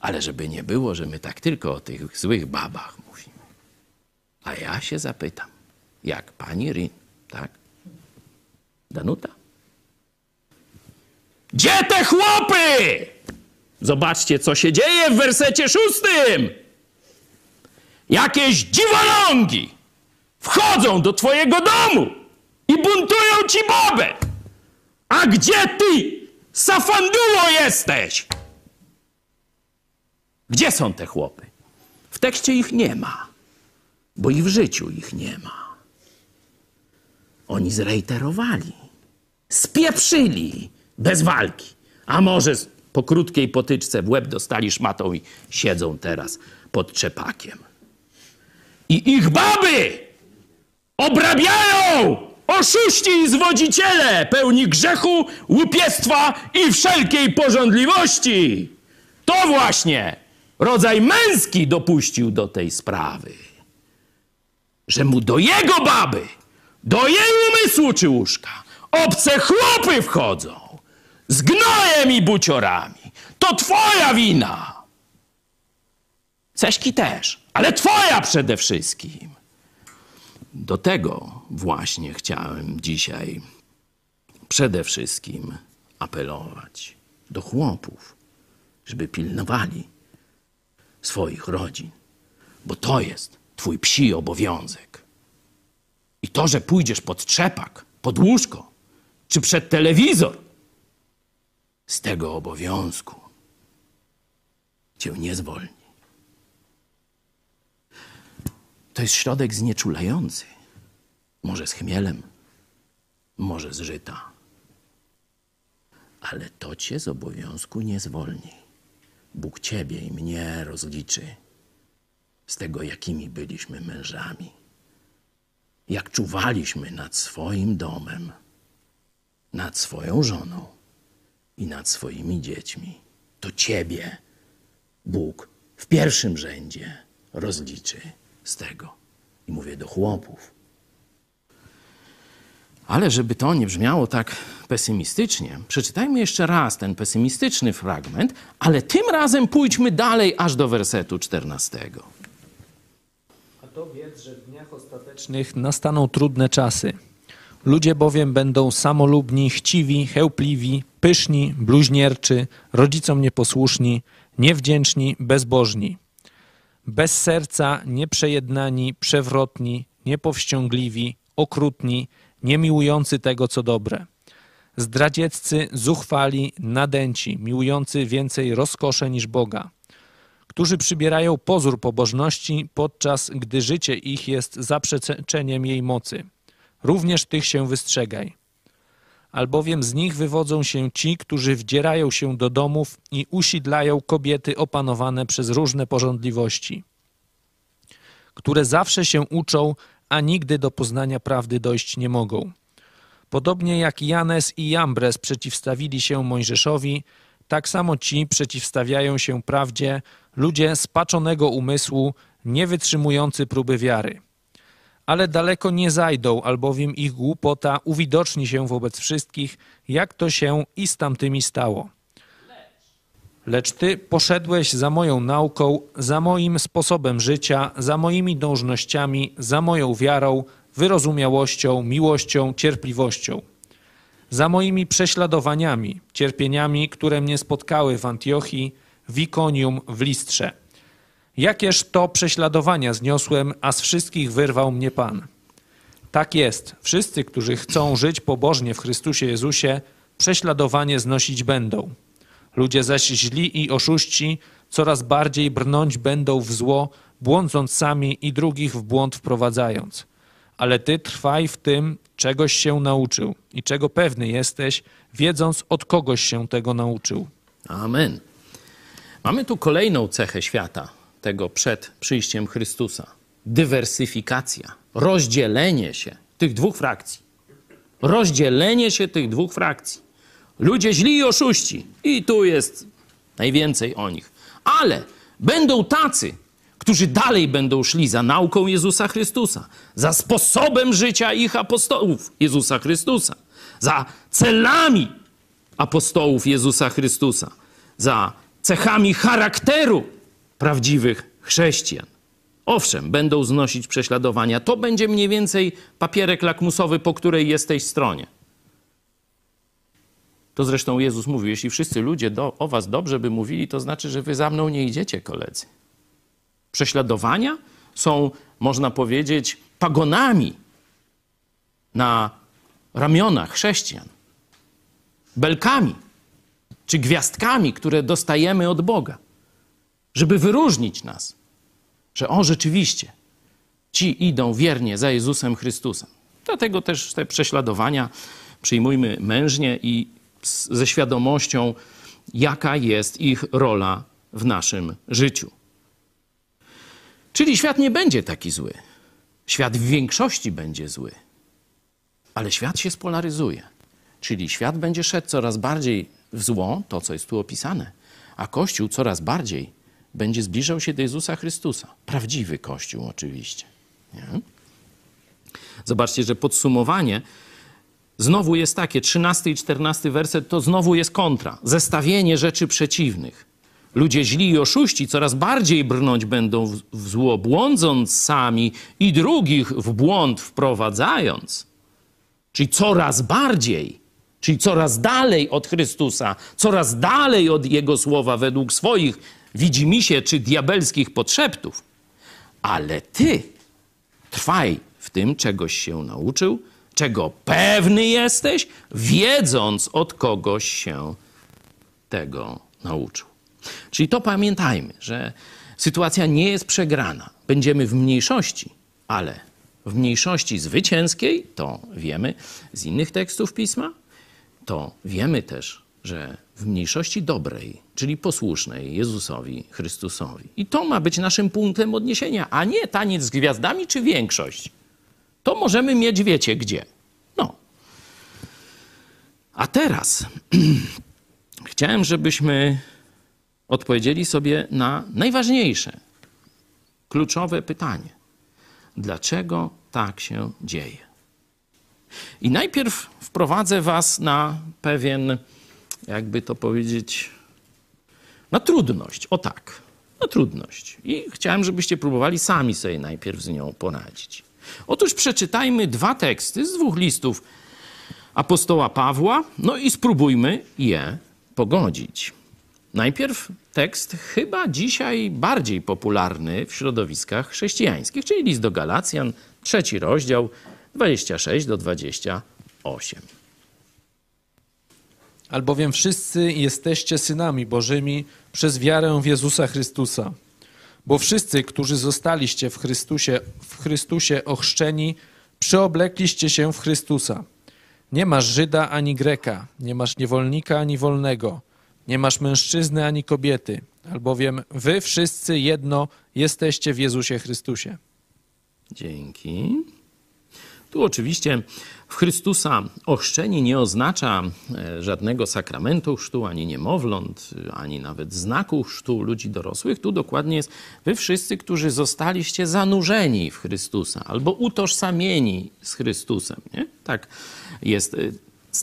Ale żeby nie było, że my tak tylko o tych złych babach mówimy. A ja się zapytam, jak pani Rin, tak? Danuta? Gdzie te chłopy? Zobaczcie, co się dzieje w wersecie szóstym. Jakieś dziwolągi wchodzą do twojego domu i buntują ci babę. A gdzie ty, safanduło, jesteś? Gdzie są te chłopy? W tekście ich nie ma, bo i w życiu ich nie ma. Oni zrejterowali, spieprzyli bez walki, a może po krótkiej potyczce w łeb dostali szmatą i siedzą teraz pod trzepakiem. I ich baby obrabiają oszuści i zwodziciele, pełni grzechu, łupiestwa i wszelkiej porządliwości. To właśnie rodzaj męski dopuścił do tej sprawy. Że mu do jego baby, do jej umysłu czy łóżka obce chłopy wchodzą z gnojem i buciorami. To twoja wina. Ceśki też, ale twoja przede wszystkim. Do tego właśnie chciałem dzisiaj przede wszystkim apelować do chłopów, żeby pilnowali swoich rodzin, bo to jest twój psi obowiązek. I to, że pójdziesz pod trzepak, pod łóżko, czy przed telewizor, z tego obowiązku cię nie zwolni. To jest środek znieczulający. Może z chmielem, może z żyta. Ale to cię z obowiązku nie zwolni. Bóg ciebie i mnie rozliczy z tego, jakimi byliśmy mężami. Jak czuwaliśmy nad swoim domem, nad swoją żoną i nad swoimi dziećmi. To ciebie Bóg w pierwszym rzędzie rozliczy z tego. I mówię do chłopów. Ale żeby to nie brzmiało tak pesymistycznie, przeczytajmy jeszcze raz ten pesymistyczny fragment, ale tym razem pójdźmy dalej aż do wersetu 14. A to wiedz, że w dniach ostatecznych nastaną trudne czasy. Ludzie bowiem będą samolubni, chciwi, chełpliwi, pyszni, bluźnierczy, rodzicom nieposłuszni, niewdzięczni, bezbożni. Bez serca, nieprzejednani, przewrotni, niepowściągliwi, okrutni, niemiłujący tego, co dobre. Zdradzieccy, zuchwali, nadęci, miłujący więcej rozkosze niż Boga. Którzy przybierają pozór pobożności, podczas gdy życie ich jest zaprzeczeniem jej mocy. Również tych się wystrzegaj. Albowiem z nich wywodzą się ci, którzy wdzierają się do domów i usidlają kobiety opanowane przez różne porządliwości, które zawsze się uczą, a nigdy do poznania prawdy dojść nie mogą. Podobnie jak Janes i Jambres przeciwstawili się Mojżeszowi, tak samo ci przeciwstawiają się prawdzie ludzie spaczonego umysłu, nie wytrzymujący próby wiary. Ale daleko nie zajdą, albowiem ich głupota uwidoczni się wobec wszystkich, jak to się i z tamtymi stało. Lecz ty poszedłeś za moją nauką, za moim sposobem życia, za moimi dążnościami, za moją wiarą, wyrozumiałością, miłością, cierpliwością. Za moimi prześladowaniami, cierpieniami, które mnie spotkały w Antiochii, w Ikonium, w Listrze. Jakież to prześladowania zniosłem, a z wszystkich wyrwał mnie Pan. Tak jest, wszyscy, którzy chcą żyć pobożnie w Chrystusie Jezusie, prześladowanie znosić będą. Ludzie zaś źli i oszuści coraz bardziej brnąć będą w zło, błądząc sami i drugich w błąd wprowadzając. Ale ty trwaj w tym, czegoś się nauczył i czego pewny jesteś, wiedząc od kogoś się tego nauczył. Amen. Mamy tu kolejną cechę świata, tego przed przyjściem Chrystusa. Dywersyfikacja, rozdzielenie się tych dwóch frakcji. Rozdzielenie się tych dwóch frakcji. Ludzie źli i oszuści. I tu jest najwięcej o nich. Ale będą tacy, którzy dalej będą szli za nauką Jezusa Chrystusa, za sposobem życia ich apostołów Jezusa Chrystusa, za celami apostołów Jezusa Chrystusa, za cechami charakteru prawdziwych chrześcijan. Owszem, będą znosić prześladowania. To będzie mniej więcej papierek lakmusowy, po której jesteś stronie. To zresztą Jezus mówił, jeśli wszyscy ludzie do, o was dobrze by mówili, to znaczy, że wy za mną nie idziecie, koledzy. Prześladowania są, można powiedzieć, pagonami na ramionach chrześcijan, belkami czy gwiazdkami, które dostajemy od Boga, żeby wyróżnić nas, że o rzeczywiście ci idą wiernie za Jezusem Chrystusem. Dlatego też te prześladowania przyjmujmy mężnie i ze świadomością, jaka jest ich rola w naszym życiu. Czyli świat nie będzie taki zły. Świat w większości będzie zły. Ale świat się spolaryzuje. Czyli świat będzie szedł coraz bardziej w zło, to co jest tu opisane, a Kościół coraz bardziej będzie zbliżał się do Jezusa Chrystusa. Prawdziwy Kościół oczywiście. Nie? Zobaczcie, że podsumowanie znowu jest takie, 13 i 14 werset to znowu jest kontra, zestawienie rzeczy przeciwnych. Ludzie źli i oszuści coraz bardziej brnąć będą w, zło, błądząc sami i drugich w błąd wprowadzając. Czyli coraz bardziej, czyli coraz dalej od Chrystusa, coraz dalej od Jego słowa według swoich widzimisię czy diabelskich podszeptów. Ale ty trwaj w tym, czegoś się nauczył, czego pewny jesteś, wiedząc od kogoś się tego nauczył. Czyli to pamiętajmy, że sytuacja nie jest przegrana. Będziemy w mniejszości, ale w mniejszości zwycięskiej, to wiemy z innych tekstów pisma, to wiemy też, że w mniejszości dobrej, czyli posłusznej Jezusowi Chrystusowi. I to ma być naszym punktem odniesienia, a nie taniec z gwiazdami czy większość. To możemy mieć, wiecie gdzie. No. A teraz chciałem, żebyśmy odpowiedzieli sobie na najważniejsze, kluczowe pytanie. Dlaczego tak się dzieje? I najpierw wprowadzę Was na pewien, jakby to powiedzieć, na trudność. O tak, na trudność. I chciałem, żebyście próbowali sami sobie najpierw z nią poradzić. Otóż przeczytajmy dwa teksty z dwóch listów apostoła Pawła, no i spróbujmy je pogodzić. Najpierw tekst chyba dzisiaj bardziej popularny w środowiskach chrześcijańskich, czyli list do Galacjan, trzeci rozdział, 26 do 28. Albowiem wszyscy jesteście synami Bożymi przez wiarę w Jezusa Chrystusa. Bo wszyscy, którzy zostaliście w Chrystusie, w Chrystusie ochrzczeni, przyoblekliście się w Chrystusa. Nie masz Żyda ani Greka, nie masz niewolnika ani wolnego, nie masz mężczyzny ani kobiety, albowiem wy wszyscy jedno jesteście w Jezusie Chrystusie. Dzięki. Tu oczywiście w Chrystusa ochrzczenie nie oznacza e, żadnego sakramentu chrztu, ani niemowląt, ani nawet znaku chrztu ludzi dorosłych. Tu dokładnie jest wy wszyscy, którzy zostaliście zanurzeni w Chrystusa albo utożsamieni z Chrystusem. Nie? Tak jest. e,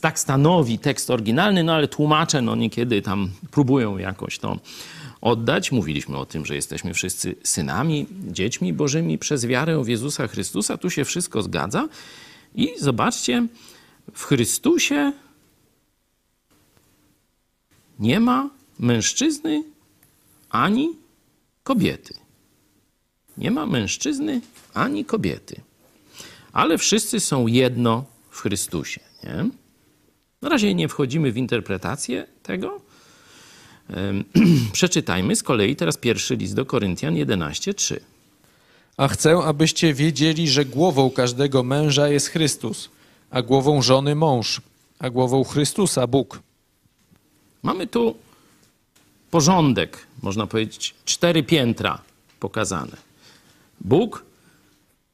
Tak stanowi tekst oryginalny, no ale tłumacze no niekiedy tam próbują jakoś to oddać. Mówiliśmy o tym, że jesteśmy wszyscy synami, dziećmi bożymi przez wiarę w Jezusa Chrystusa. Tu się wszystko zgadza. I zobaczcie, w Chrystusie nie ma mężczyzny ani kobiety. Nie ma mężczyzny ani kobiety. Ale wszyscy są jedno w Chrystusie. Nie? Na razie nie wchodzimy w interpretację tego. Przeczytajmy z kolei teraz pierwszy list do Koryntian 11:3. A chcę, abyście wiedzieli, że głową każdego męża jest Chrystus, a głową żony mąż, a głową Chrystusa Bóg. Mamy tu porządek, można powiedzieć, cztery piętra pokazane. Bóg,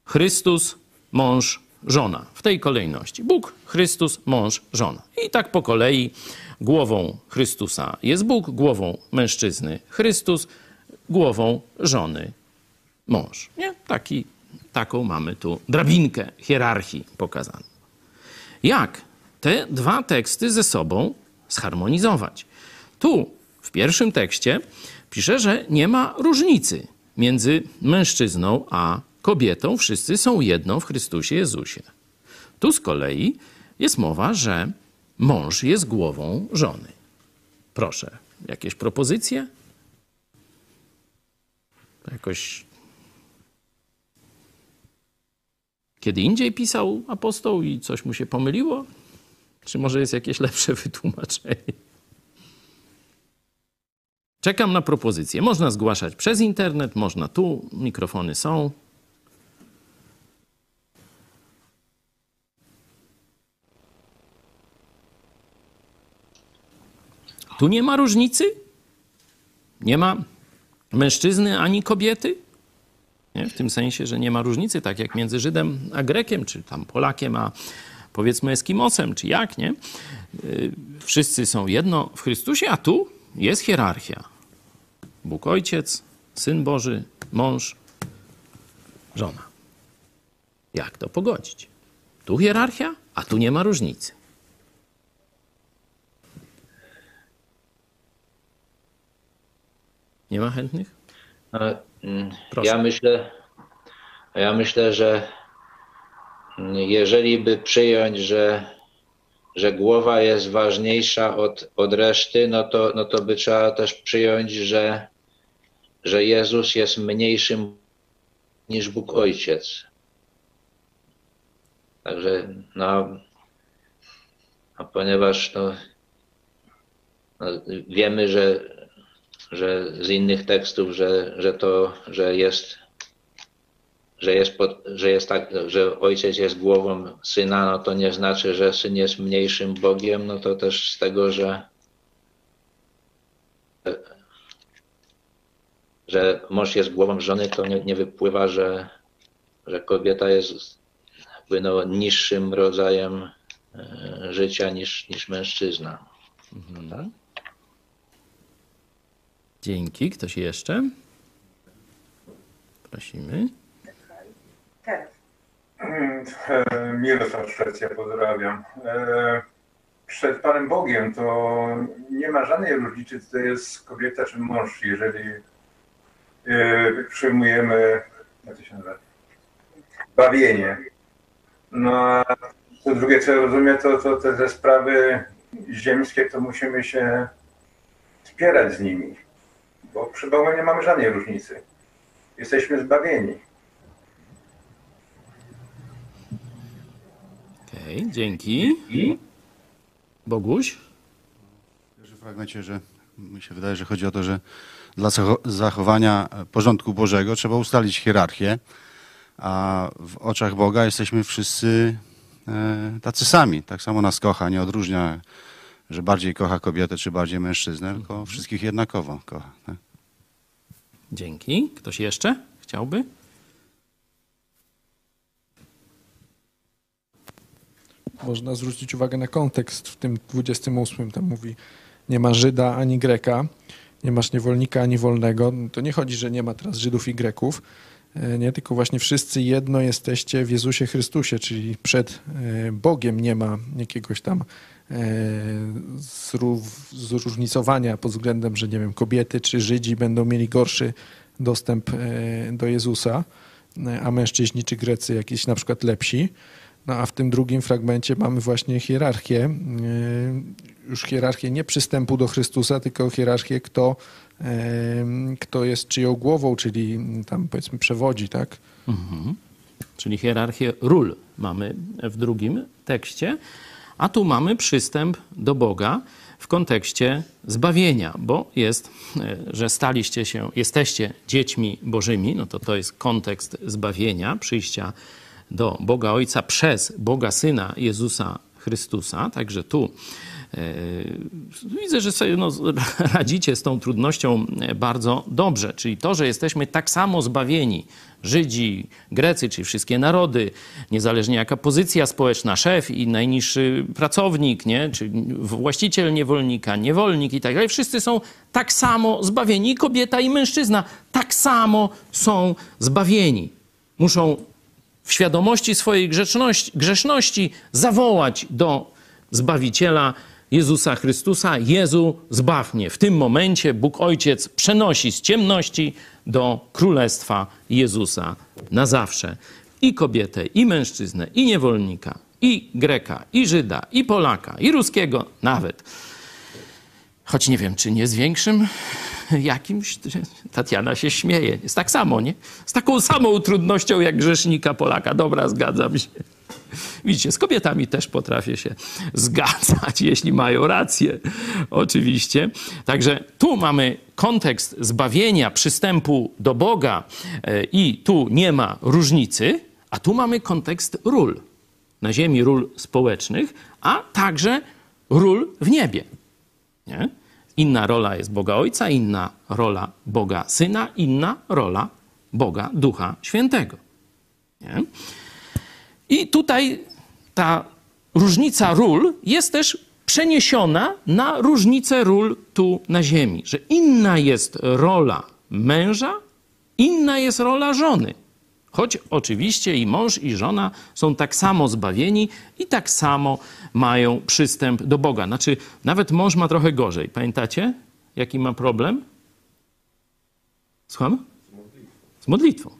Chrystus, mąż, żona. W tej kolejności. Bóg, Chrystus, mąż, żona. I tak po kolei głową Chrystusa jest Bóg, głową mężczyzny Chrystus, głową żony mąż. Nie? Taki, taką mamy tu drabinkę hierarchii pokazaną. Jak te dwa teksty ze sobą zharmonizować? Tu w pierwszym tekście pisze, że nie ma różnicy między mężczyzną a kobietą. Wszyscy są jedno w Chrystusie Jezusie. Tu z kolei jest mowa, że mąż jest głową żony. Proszę, jakieś propozycje? Jakoś kiedy indziej pisał apostoł i coś mu się pomyliło? Czy może jest jakieś lepsze wytłumaczenie? Czekam na propozycję. Można zgłaszać przez internet, można tu, mikrofony są. Tu nie ma różnicy? Nie ma mężczyzny ani kobiety? Nie? W tym sensie, że nie ma różnicy, tak jak między Żydem a Grekiem, czy tam Polakiem a powiedzmy Eskimosem, czy jak, nie? Yy, Wszyscy są jedno w Chrystusie, a tu jest hierarchia. Bóg Ojciec, Syn Boży, mąż, żona. Jak to pogodzić? Tu hierarchia, a tu nie ma różnicy. Nie ma chętnych? Mm, Proszę. Ja myślę, ja myślę, że mm, jeżeli by przyjąć, że, że głowa jest ważniejsza od, od reszty, no to, no to by trzeba też przyjąć, że, że Jezus jest mniejszym niż Bóg Ojciec. Także no, a ponieważ no, no, wiemy, że, że z innych tekstów, że, że to, że jest, że jest, pod, że jest tak, że ojciec jest głową syna, no to nie znaczy, że syn jest mniejszym Bogiem, no to też z tego, że że mąż jest głową żony, to nie, nie wypływa, że, że kobieta jest jakby no, niższym rodzajem e, życia niż, niż mężczyzna. Tak? Dzięki. Ktoś jeszcze? Prosimy. E, Mirosław Szwecja, pozdrawiam. E, Przed Panem Bogiem to nie ma żadnej różnicy, czy to jest kobieta czy mąż, jeżeli e, przyjmujemy, jak to się nazywa, zbawienie. No a to drugie, co rozumiem, to, to te, sprawy ziemskie, to musimy się spierać z nimi, bo przy Bogu nie mamy żadnej różnicy. Jesteśmy zbawieni. Okej, dzięki. Boguś? W pierwszym fragmencie, że mi się wydaje, że chodzi o to, że dla zacho- zachowania porządku Bożego trzeba ustalić hierarchię, a w oczach Boga jesteśmy wszyscy e, tacy sami. Tak samo nas kocha, nie odróżnia, że bardziej kocha kobietę czy bardziej mężczyznę, tylko wszystkich jednakowo kocha. Tak? Dzięki. Ktoś jeszcze chciałby? Można zwrócić uwagę na kontekst w tym 28. Tam mówi, nie ma Żyda ani Greka, nie masz niewolnika ani wolnego. To nie chodzi, że nie ma teraz Żydów i Greków, e, nie, tylko właśnie wszyscy jedno jesteście w Jezusie Chrystusie, czyli przed e, Bogiem nie ma jakiegoś tam zróżnicowania pod względem, że nie wiem, kobiety czy Żydzi będą mieli gorszy dostęp e, do Jezusa, e, a mężczyźni czy Grecy jakieś na przykład lepsi. No a w tym drugim fragmencie mamy właśnie hierarchię, już hierarchię nie przystępu do Chrystusa, tylko hierarchię, kto, kto jest czyją głową, czyli tam powiedzmy przewodzi, tak? Czyli hierarchię ról mamy w drugim tekście, a tu mamy przystęp do Boga w kontekście zbawienia, bo jest, e, że staliście się, jesteście dziećmi Bożymi, no to to jest kontekst zbawienia, przyjścia do Boga Ojca przez Boga Syna Jezusa Chrystusa. Także tu widzę, że sobie no, radzicie z tą trudnością e, bardzo dobrze. Czyli to, że jesteśmy tak samo zbawieni, Żydzi, Grecy, czyli wszystkie narody, niezależnie jaka pozycja społeczna, szef i najniższy pracownik, nie? czy właściciel niewolnika, niewolnik i tak dalej, wszyscy są tak samo zbawieni. Kobieta i mężczyzna tak samo są zbawieni. Muszą w świadomości swojej grzeczności, grzeszności zawołać do Zbawiciela Jezusa Chrystusa: Jezu, zbaw mnie. W tym momencie Bóg Ojciec przenosi z ciemności do królestwa Jezusa na zawsze. I kobietę, i mężczyznę, i niewolnika, i Greka, i Żyda, i Polaka, i Ruskiego nawet. Choć nie wiem, czy nie z większym jakimś. Tatiana się śmieje. Jest tak samo, nie? Z taką samą trudnością jak grzesznika Polaka. Dobra, zgadzam się. Widzicie, z kobietami też potrafię się zgadzać, jeśli mają rację, oczywiście. Także tu mamy kontekst zbawienia, przystępu do Boga e, i tu nie ma różnicy, a tu mamy kontekst ról. Na ziemi ról społecznych, a także ról w niebie. Nie? Inna rola jest Boga Ojca, inna rola Boga Syna, inna rola Boga Ducha Świętego. Nie? I tutaj ta różnica ról jest też przeniesiona na różnicę ról tu na ziemi, że inna jest rola męża, inna jest rola żony. Choć oczywiście i mąż, i żona są tak samo zbawieni i tak samo mają przystęp do Boga. Znaczy, nawet mąż ma trochę gorzej. Pamiętacie, jaki ma problem? Słucham? Z modlitwą.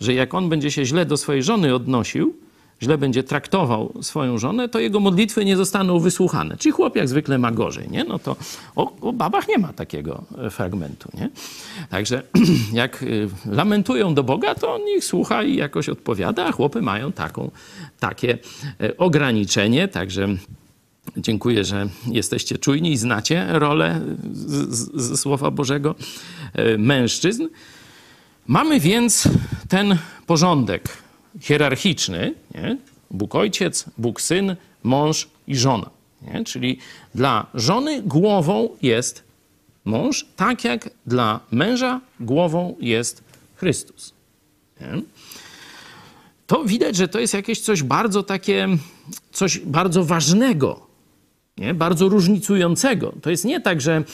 Że jak on będzie się źle do swojej żony odnosił, źle będzie traktował swoją żonę, to jego modlitwy nie zostaną wysłuchane. Czyli chłop jak zwykle ma gorzej, nie? No to o, o babach nie ma takiego e, fragmentu, nie? Także jak y, lamentują do Boga, to on ich słucha i jakoś odpowiada, a chłopy mają taką, takie e, ograniczenie, także Dziękuję, że jesteście czujni i znacie rolę z, z, z Słowa Bożego e, mężczyzn. Mamy więc ten porządek hierarchiczny, nie? Bóg Ojciec, Bóg Syn, mąż i żona. Nie? Czyli dla żony głową jest mąż, tak jak dla męża głową jest Chrystus. Nie? To widać, że to jest jakieś coś bardzo takie, coś bardzo ważnego, nie? bardzo różnicującego. To jest nie tak, że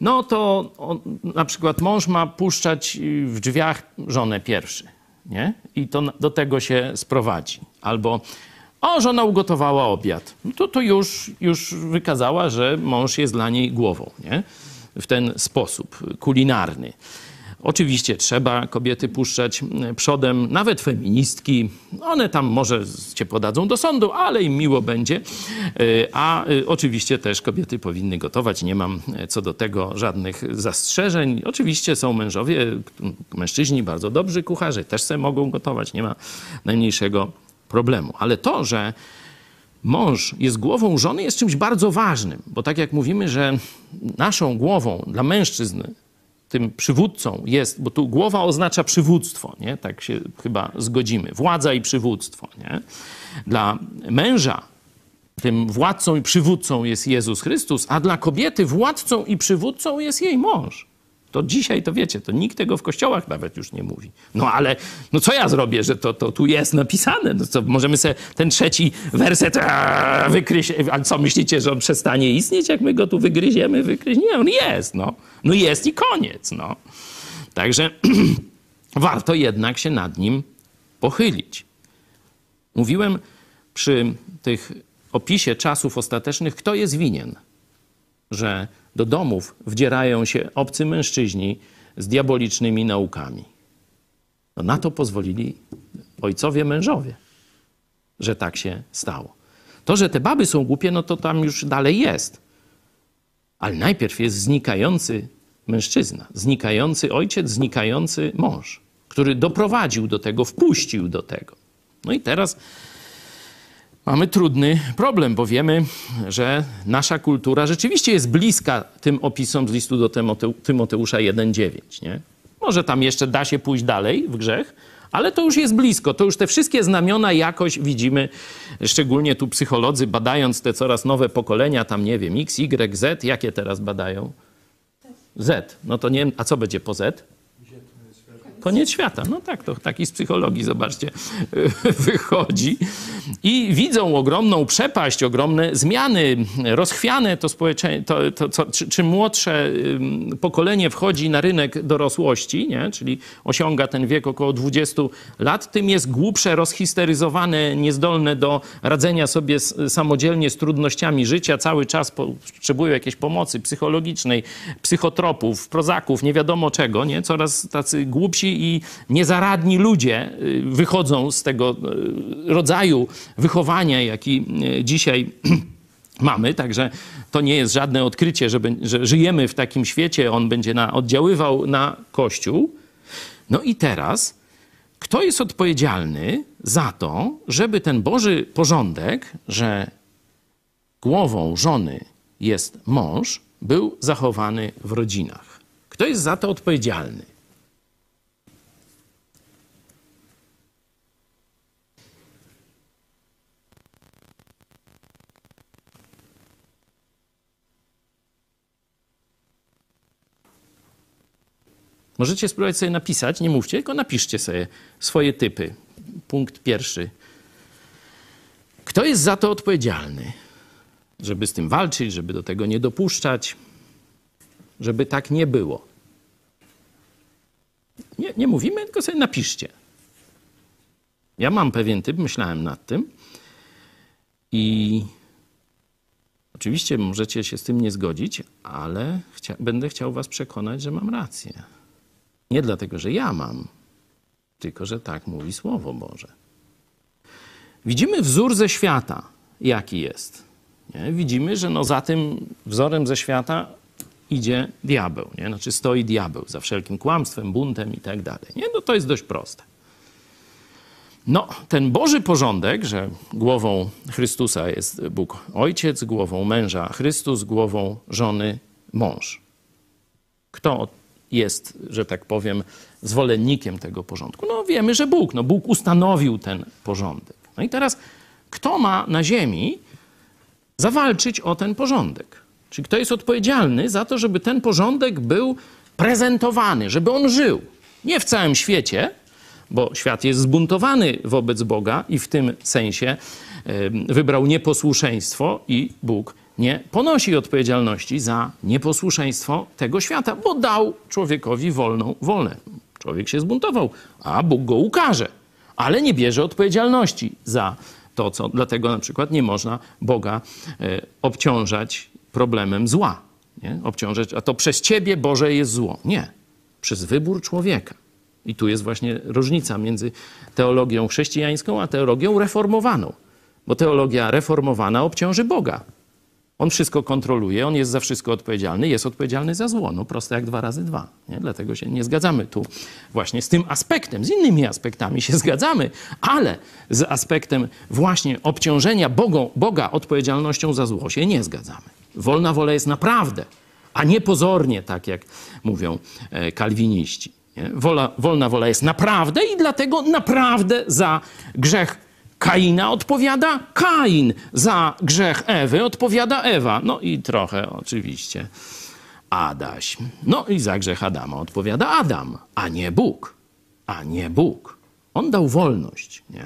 no to on, na przykład mąż ma puszczać w drzwiach żonę pierwszy, nie? I to do tego się sprowadzi. Albo o, żona ugotowała obiad. No to to już, już wykazała, że mąż jest dla niej głową, nie? W ten sposób kulinarny Oczywiście trzeba kobiety puszczać e, przodem, nawet feministki. One tam może cię podadzą do sądu, ale im miło będzie. E, A e, oczywiście też kobiety powinny gotować. Nie mam co do tego żadnych zastrzeżeń. Oczywiście są mężowie, mężczyźni bardzo dobrzy kucharze, też sobie mogą gotować. Nie ma najmniejszego problemu. Ale to, że mąż jest głową żony, jest czymś bardzo ważnym, bo tak jak mówimy, że naszą głową dla mężczyzn, tym przywódcą jest, bo tu głowa oznacza przywództwo, nie? tak się chyba zgodzimy, władza i przywództwo. Nie? Dla męża tym władcą i przywódcą jest Jezus Chrystus, a dla kobiety władcą i przywódcą jest jej mąż. To dzisiaj, to wiecie, to nikt tego w kościołach nawet już nie mówi. No ale, no co ja zrobię, że to, to tu jest napisane? No co, możemy sobie ten trzeci werset wykryć. A co, myślicie, że on przestanie istnieć, jak my go tu wygryziemy? Wykryć? Nie, on jest, no. No jest i koniec, no. Także warto jednak się nad nim pochylić. Mówiłem przy tych opisie czasów ostatecznych, kto jest winien, że do domów wdzierają się obcy mężczyźni z diabolicznymi naukami. No na to pozwolili ojcowie mężowie, że tak się stało. To, że te baby są głupie, no to tam już dalej jest. Ale najpierw jest znikający mężczyzna, znikający ojciec, znikający mąż, który doprowadził do tego, wpuścił do tego. No i teraz mamy trudny problem, bo wiemy, że nasza kultura rzeczywiście jest bliska tym opisom z listu do Tymote- Tymoteusza 1,9. Nie? Może tam jeszcze da się pójść dalej w grzech, ale to już jest blisko. To już te wszystkie znamiona jakoś widzimy, szczególnie tu psycholodzy badając te coraz nowe pokolenia, tam nie wiem, X, Y, Z, jakie teraz badają? Z. No to nie a co będzie po Z? Koniec świata. No tak, to taki z psychologii, zobaczcie, wychodzi. I widzą ogromną przepaść, ogromne zmiany, rozchwiane to społeczeństwo, czym młodsze pokolenie wchodzi na rynek dorosłości, nie? czyli osiąga ten wiek około 20 lat, tym jest głupsze, rozhisteryzowane, niezdolne do radzenia sobie samodzielnie z trudnościami życia, cały czas potrzebują jakiejś pomocy psychologicznej, psychotropów, prozaków, nie wiadomo czego, nie? coraz tacy głupsi i niezaradni ludzie y, wychodzą z tego y, rodzaju wychowania, jaki y, dzisiaj mamy. Także to nie jest żadne odkrycie, że, że żyjemy w takim świecie, on będzie na, oddziaływał na Kościół. No i teraz, kto jest odpowiedzialny za to, żeby ten Boży porządek, że głową żony jest mąż, był zachowany w rodzinach? Kto jest za to odpowiedzialny? Możecie spróbować sobie napisać, nie mówcie, tylko napiszcie sobie swoje typy. Punkt pierwszy. Kto jest za to odpowiedzialny? Żeby z tym walczyć, żeby do tego nie dopuszczać, żeby tak nie było. Nie, nie mówimy, tylko sobie napiszcie. Ja mam pewien typ, myślałem nad tym i oczywiście możecie się z tym nie zgodzić, ale chcia, będę chciał was przekonać, że mam rację. Nie dlatego, że ja mam, tylko że tak mówi Słowo Boże. Widzimy wzór ze świata, jaki jest. Nie? Widzimy, że no za tym wzorem ze świata idzie diabeł, nie? znaczy stoi diabeł za wszelkim kłamstwem, buntem i tak dalej. Nie? No to jest dość proste. No, ten Boży porządek, że głową Chrystusa jest Bóg Ojciec, głową męża Chrystus, głową żony mąż. Kto jest, że tak powiem, zwolennikiem tego porządku? No wiemy, że Bóg. No, Bóg ustanowił ten porządek. No i teraz, kto ma na ziemi zawalczyć o ten porządek? Czyli kto jest odpowiedzialny za to, żeby ten porządek był prezentowany, żeby on żył? Nie w całym świecie, bo świat jest zbuntowany wobec Boga i w tym sensie wybrał nieposłuszeństwo i Bóg nie ponosi odpowiedzialności za nieposłuszeństwo tego świata, bo dał człowiekowi wolną wolę. Człowiek się zbuntował, a Bóg go ukaże, ale nie bierze odpowiedzialności za to, co. Dlatego na przykład nie można Boga e, obciążać problemem zła. Nie? Obciążać, a to przez ciebie Boże jest zło. Nie. przez wybór człowieka. I tu jest właśnie różnica między teologią chrześcijańską a teologią reformowaną. Bo teologia reformowana obciąży Boga. On wszystko kontroluje, on jest za wszystko odpowiedzialny, jest odpowiedzialny za zło. No proste jak dwa razy dwa. Nie? Dlatego się nie zgadzamy tu właśnie z tym aspektem. Z innymi aspektami się zgadzamy, ale z aspektem właśnie obciążenia Boga, Boga odpowiedzialnością za zło się nie zgadzamy. Wolna wola jest naprawdę, a nie pozornie, tak jak mówią e, kalwiniści. Wola, wolna wola jest naprawdę i dlatego naprawdę za grzech Kaina odpowiada Kain, za grzech Ewy odpowiada Ewa. No i trochę oczywiście Adaś. No i za grzech Adama odpowiada Adam, a nie Bóg. A nie Bóg. On dał wolność, nie?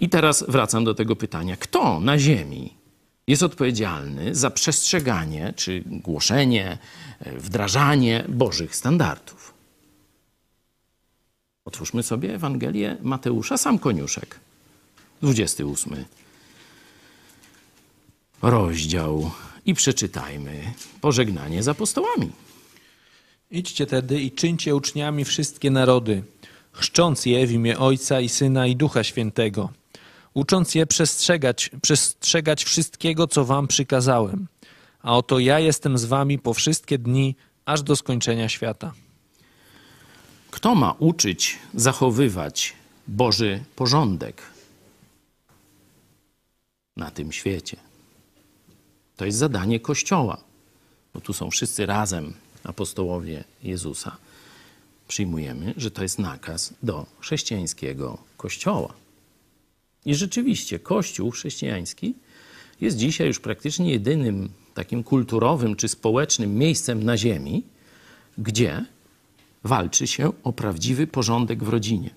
I teraz wracam do tego pytania. Kto na ziemi jest odpowiedzialny za przestrzeganie czy głoszenie, wdrażanie Bożych standardów? Otwórzmy sobie Ewangelię Mateusza, sam koniuszek. 28 rozdział i przeczytajmy pożegnanie z apostołami. Idźcie tedy i czyńcie uczniami wszystkie narody, chrzcząc je w imię Ojca i Syna i Ducha Świętego, ucząc je przestrzegać, przestrzegać wszystkiego, co wam przykazałem. A oto ja jestem z wami po wszystkie dni, aż do skończenia świata. Kto ma uczyć, zachowywać Boży porządek na tym świecie? To jest zadanie Kościoła, bo tu są wszyscy razem apostołowie Jezusa. Przyjmujemy, że to jest nakaz do chrześcijańskiego Kościoła. I rzeczywiście Kościół chrześcijański jest dzisiaj już praktycznie jedynym takim kulturowym czy społecznym miejscem na ziemi, gdzie walczy się o prawdziwy porządek w rodzinie,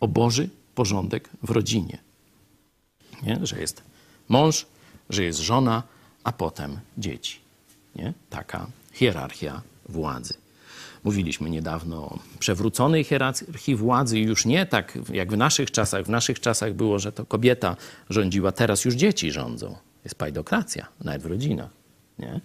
o Boży porządek w rodzinie. Nie? Że jest mąż, że jest żona, a potem dzieci. Nie? Taka hierarchia władzy. Mówiliśmy niedawno o przewróconej hierarchii władzy już nie tak jak w naszych czasach. W naszych czasach było, że to kobieta rządziła, teraz już dzieci rządzą. Jest pajdokracja, nawet w rodzinach. Nie?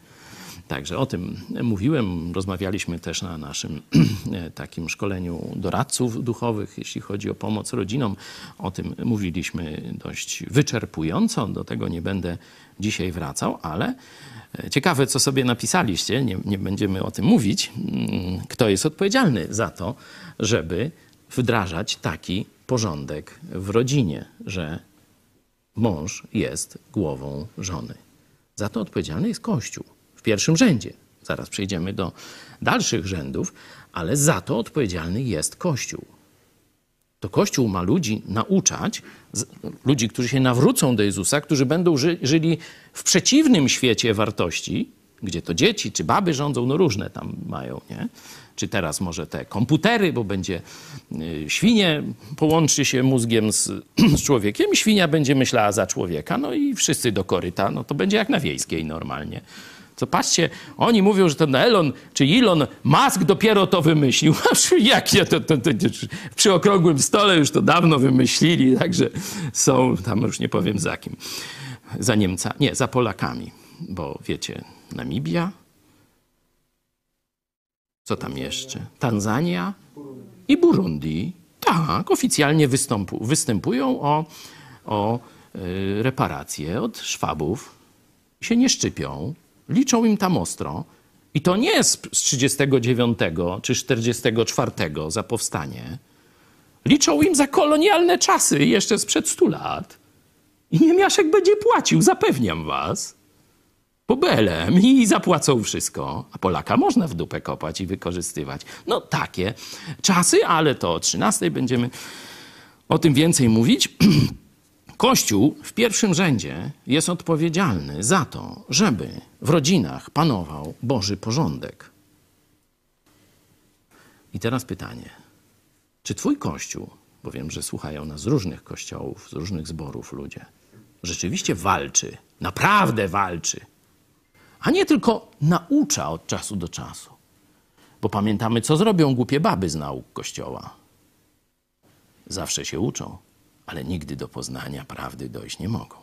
Także o tym mówiłem. Rozmawialiśmy też na naszym takim szkoleniu doradców duchowych, jeśli chodzi o pomoc rodzinom. O tym mówiliśmy dość wyczerpująco. Do tego nie będę dzisiaj wracał, ale ciekawe, co sobie napisaliście. Nie, nie będziemy o tym mówić. Kto jest odpowiedzialny za to, żeby wdrażać taki porządek w rodzinie, że mąż jest głową żony. Za to odpowiedzialny jest Kościół pierwszym rzędzie. Zaraz przejdziemy do dalszych rzędów, ale za to odpowiedzialny jest Kościół. To Kościół ma ludzi nauczać, ludzi, którzy się nawrócą do Jezusa, którzy będą ży żyli w przeciwnym świecie wartości, gdzie to dzieci czy baby rządzą, no różne tam mają, nie? Czy teraz może te komputery, bo będzie y, świnie połączy się mózgiem z, z człowiekiem świnia będzie myślała za człowieka, no i wszyscy do koryta, no to będzie jak na wiejskiej normalnie. Patrzcie, oni mówią, że ten Elon czy Elon Musk dopiero to wymyślił. Jak ja to, to, to, przy okrągłym stole już to dawno wymyślili, także są tam już nie powiem za kim. Za Niemca, nie, za Polakami, bo wiecie, Namibia, co tam jeszcze? Tanzania i Burundi. Tak, oficjalnie występu, występują o, o y, reparacje od Szwabów. Się nie szczypią, liczą im tam ostro. I to nie z, z 39 czy 44 za powstanie. Liczą im za kolonialne czasy jeszcze sprzed 100 lat. I Niemiaszek będzie płacił, zapewniam was pobelem i zapłacą wszystko. A Polaka można w dupę kopać i wykorzystywać. No takie czasy, ale to o 13 będziemy o tym więcej mówić. Kościół w pierwszym rzędzie jest odpowiedzialny za to, żeby w rodzinach panował Boży porządek. I teraz pytanie. Czy twój kościół, bo wiem, że słuchają nas z różnych kościołów, z różnych zborów ludzie, rzeczywiście walczy, naprawdę walczy a nie tylko naucza od czasu do czasu. Bo pamiętamy, co zrobią głupie baby z nauk Kościoła. Zawsze się uczą, ale nigdy do poznania prawdy dojść nie mogą.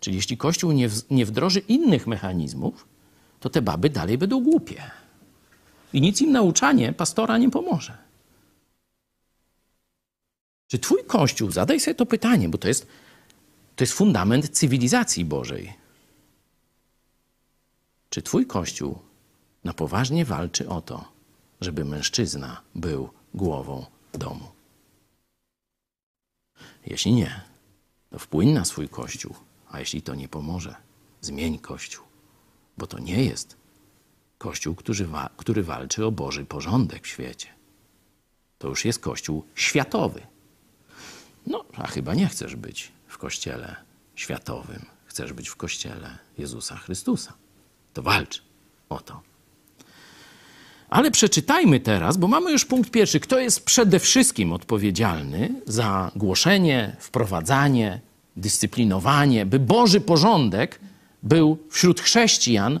Czyli jeśli Kościół nie, w, nie wdroży innych mechanizmów, to te baby dalej będą głupie. I nic im nauczanie pastora nie pomoże. Czy twój kościół, zadaj sobie to pytanie, bo to jest, to jest fundament cywilizacji Bożej. Czy twój kościół na poważnie walczy o to, żeby mężczyzna był głową domu? Jeśli nie, to wpłyń na swój kościół, a jeśli to nie pomoże, zmień kościół, bo to nie jest kościół, który, wa- który walczy o Boży porządek w świecie. To już jest kościół światowy. No, a chyba nie chcesz być w kościele światowym. Chcesz być w kościele Jezusa Chrystusa. To walcz o to. Ale przeczytajmy teraz, bo mamy już punkt pierwszy. Kto jest przede wszystkim odpowiedzialny za głoszenie, wprowadzanie, dyscyplinowanie, by Boży porządek był wśród chrześcijan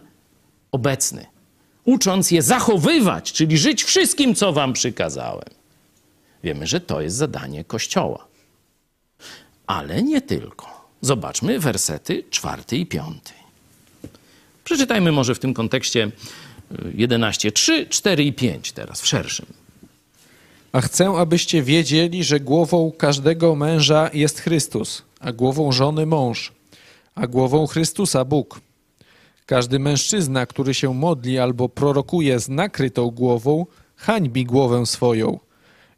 obecny, ucząc je zachowywać, czyli żyć wszystkim, co wam przykazałem. Wiemy, że to jest zadanie Kościoła. Ale nie tylko. Zobaczmy wersety czwarty i piąty. Przeczytajmy może w tym kontekście y, 11, 3, 4 i 5 teraz, w szerszym. A chcę, abyście wiedzieli, że głową każdego męża jest Chrystus, a głową żony mąż, a głową Chrystusa Bóg. Każdy mężczyzna, który się modli albo prorokuje z nakrytą głową, hańbi głowę swoją.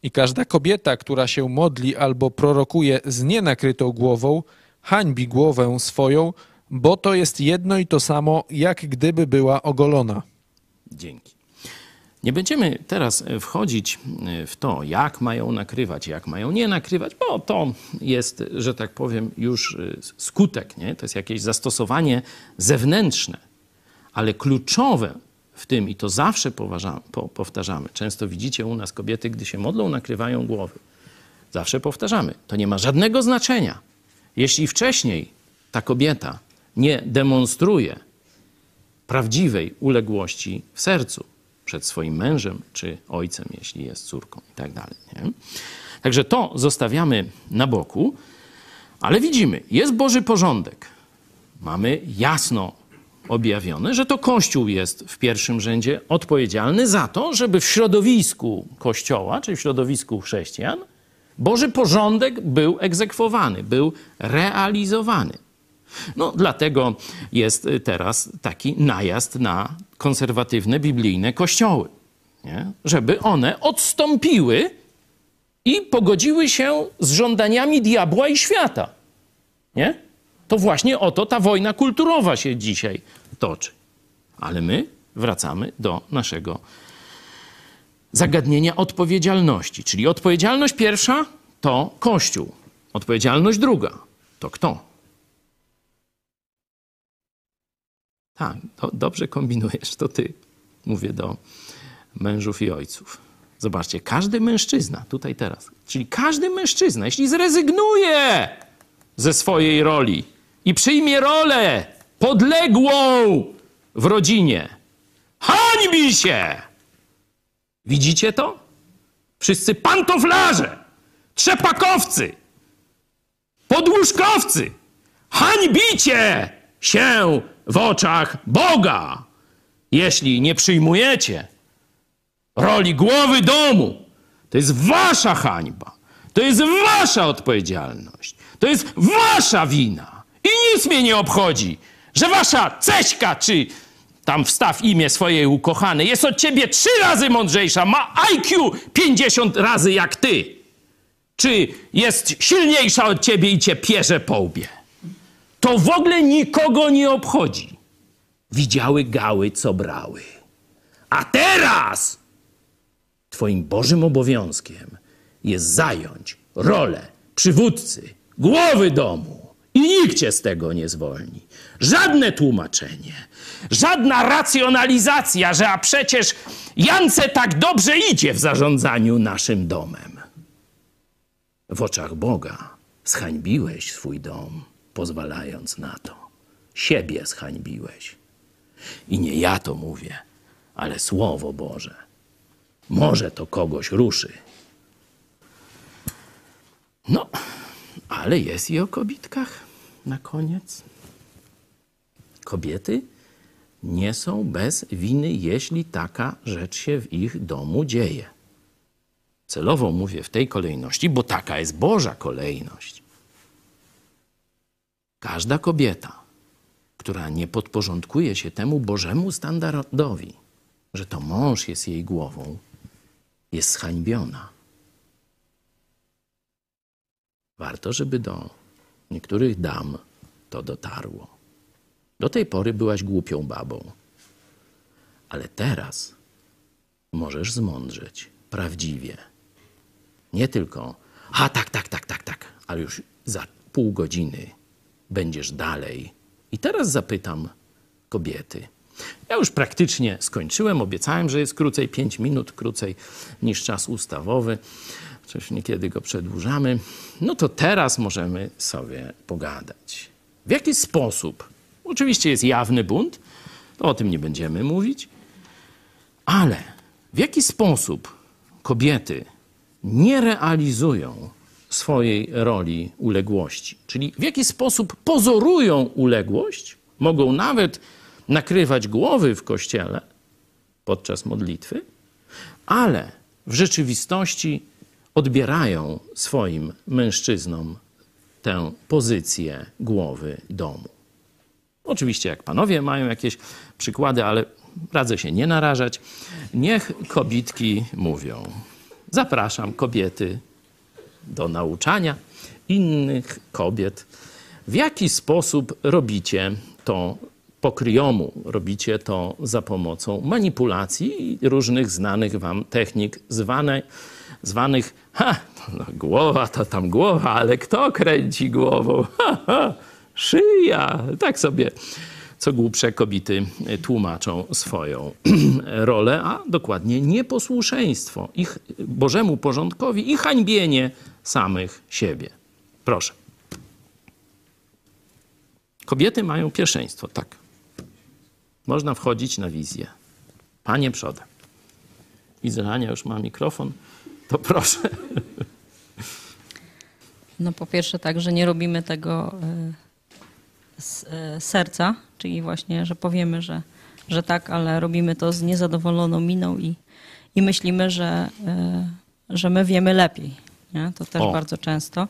I każda kobieta, która się modli albo prorokuje z nienakrytą głową, hańbi głowę swoją, bo to jest jedno i to samo, jak gdyby była ogolona. Dzięki. Nie będziemy teraz e, wchodzić e, w to, jak mają nakrywać, jak mają nie nakrywać, bo to jest, że tak powiem, już e, skutek, nie? to jest jakieś zastosowanie zewnętrzne. Ale kluczowe w tym, i to zawsze powtarzamy, często widzicie u nas kobiety, gdy się modlą, nakrywają głowy. Zawsze powtarzamy, to nie ma żadnego znaczenia. Jeśli wcześniej ta kobieta nie demonstruje prawdziwej uległości w sercu przed swoim mężem czy ojcem, jeśli jest córką i tak dalej. Nie? Także to zostawiamy na boku, ale widzimy, jest Boży porządek. Mamy jasno objawione, że to Kościół jest w pierwszym rzędzie odpowiedzialny za to, żeby w środowisku Kościoła, czyli w środowisku chrześcijan, Boży porządek był egzekwowany, był realizowany. No, dlatego jest teraz taki najazd na konserwatywne biblijne kościoły, nie? żeby one odstąpiły i pogodziły się z żądaniami diabła i świata. Nie? To właśnie o to ta wojna kulturowa się dzisiaj toczy. Ale my wracamy do naszego zagadnienia odpowiedzialności. Czyli odpowiedzialność pierwsza to Kościół. Odpowiedzialność druga to kto? Tak, do, dobrze kombinujesz, to ty. Mówię do mężów i ojców. Zobaczcie, każdy mężczyzna, tutaj teraz, czyli każdy mężczyzna, jeśli zrezygnuje ze swojej roli i przyjmie rolę podległą w rodzinie, hańbi się! Widzicie to? Wszyscy pantoflarze, trzepakowcy, podłóżkowcy, hańbicie się w oczach Boga, jeśli nie przyjmujecie roli głowy domu. To jest wasza hańba. To jest wasza odpowiedzialność. To jest wasza wina. I nic mnie nie obchodzi, że wasza ceśka, czy tam wstaw imię swojej ukochanej, jest od ciebie trzy razy mądrzejsza, ma IQ 50 razy jak ty. Czy jest silniejsza od ciebie i cię pierze po łbie. To w ogóle nikogo nie obchodzi. Widziały gały, co brały. A teraz Twoim Bożym obowiązkiem jest zająć rolę przywódcy, głowy domu. I nikt cię z tego nie zwolni. Żadne tłumaczenie, żadna racjonalizacja, że a przecież Jance tak dobrze idzie w zarządzaniu naszym domem. W oczach Boga zhańbiłeś swój dom, pozwalając na to. Siebie zhańbiłeś. I nie ja to mówię, ale Słowo Boże. Może to kogoś ruszy. No, ale jest i o kobitkach na koniec. Kobiety nie są bez winy, jeśli taka rzecz się w ich domu dzieje. Celowo mówię w tej kolejności, bo taka jest Boża kolejność. Każda kobieta, która nie podporządkuje się temu Bożemu standardowi, że to mąż jest jej głową, jest zhańbiona. Warto, żeby do niektórych dam to dotarło. Do tej pory byłaś głupią babą, ale teraz możesz zmądrzeć prawdziwie. Nie tylko, a tak, tak, tak, tak, tak, ale już za pół godziny będziesz dalej. I teraz zapytam kobiety. Ja już praktycznie skończyłem, obiecałem, że jest krócej, 5 minut krócej niż czas ustawowy. Chociaż niekiedy go przedłużamy. No to teraz możemy sobie pogadać. W jaki sposób? Oczywiście jest jawny bunt, to o tym nie będziemy mówić, ale w jaki sposób kobiety nie realizują swojej roli uległości? Czyli w jaki sposób pozorują uległość, mogą nawet nakrywać głowy w kościele podczas modlitwy, ale w rzeczywistości odbierają swoim mężczyznom tę pozycję głowy domu. Oczywiście, jak panowie mają jakieś przykłady, ale radzę się nie narażać. Niech kobitki mówią. Zapraszam kobiety do nauczania innych kobiet, w jaki sposób robicie to po kryjomu, robicie to za pomocą manipulacji i różnych znanych wam technik zwane, zwanych, ha, no, głowa to tam głowa, ale kto kręci głową? Ha, ha, szyja. Tak sobie co głupsze kobiety tłumaczą swoją rolę, a dokładnie nieposłuszeństwo ich Bożemu porządkowi i hańbienie samych siebie. Proszę. Kobiety mają pierwszeństwo, tak. Można wchodzić na wizję. Panie przodem. Widzę, Ania już ma mikrofon, to proszę. No po pierwsze tak, że nie robimy tego y, z y, serca, czyli właśnie, że powiemy, że, że tak, ale robimy to z niezadowoloną miną i, i myślimy, że, y, że my wiemy lepiej. Nie? To też O. bardzo często.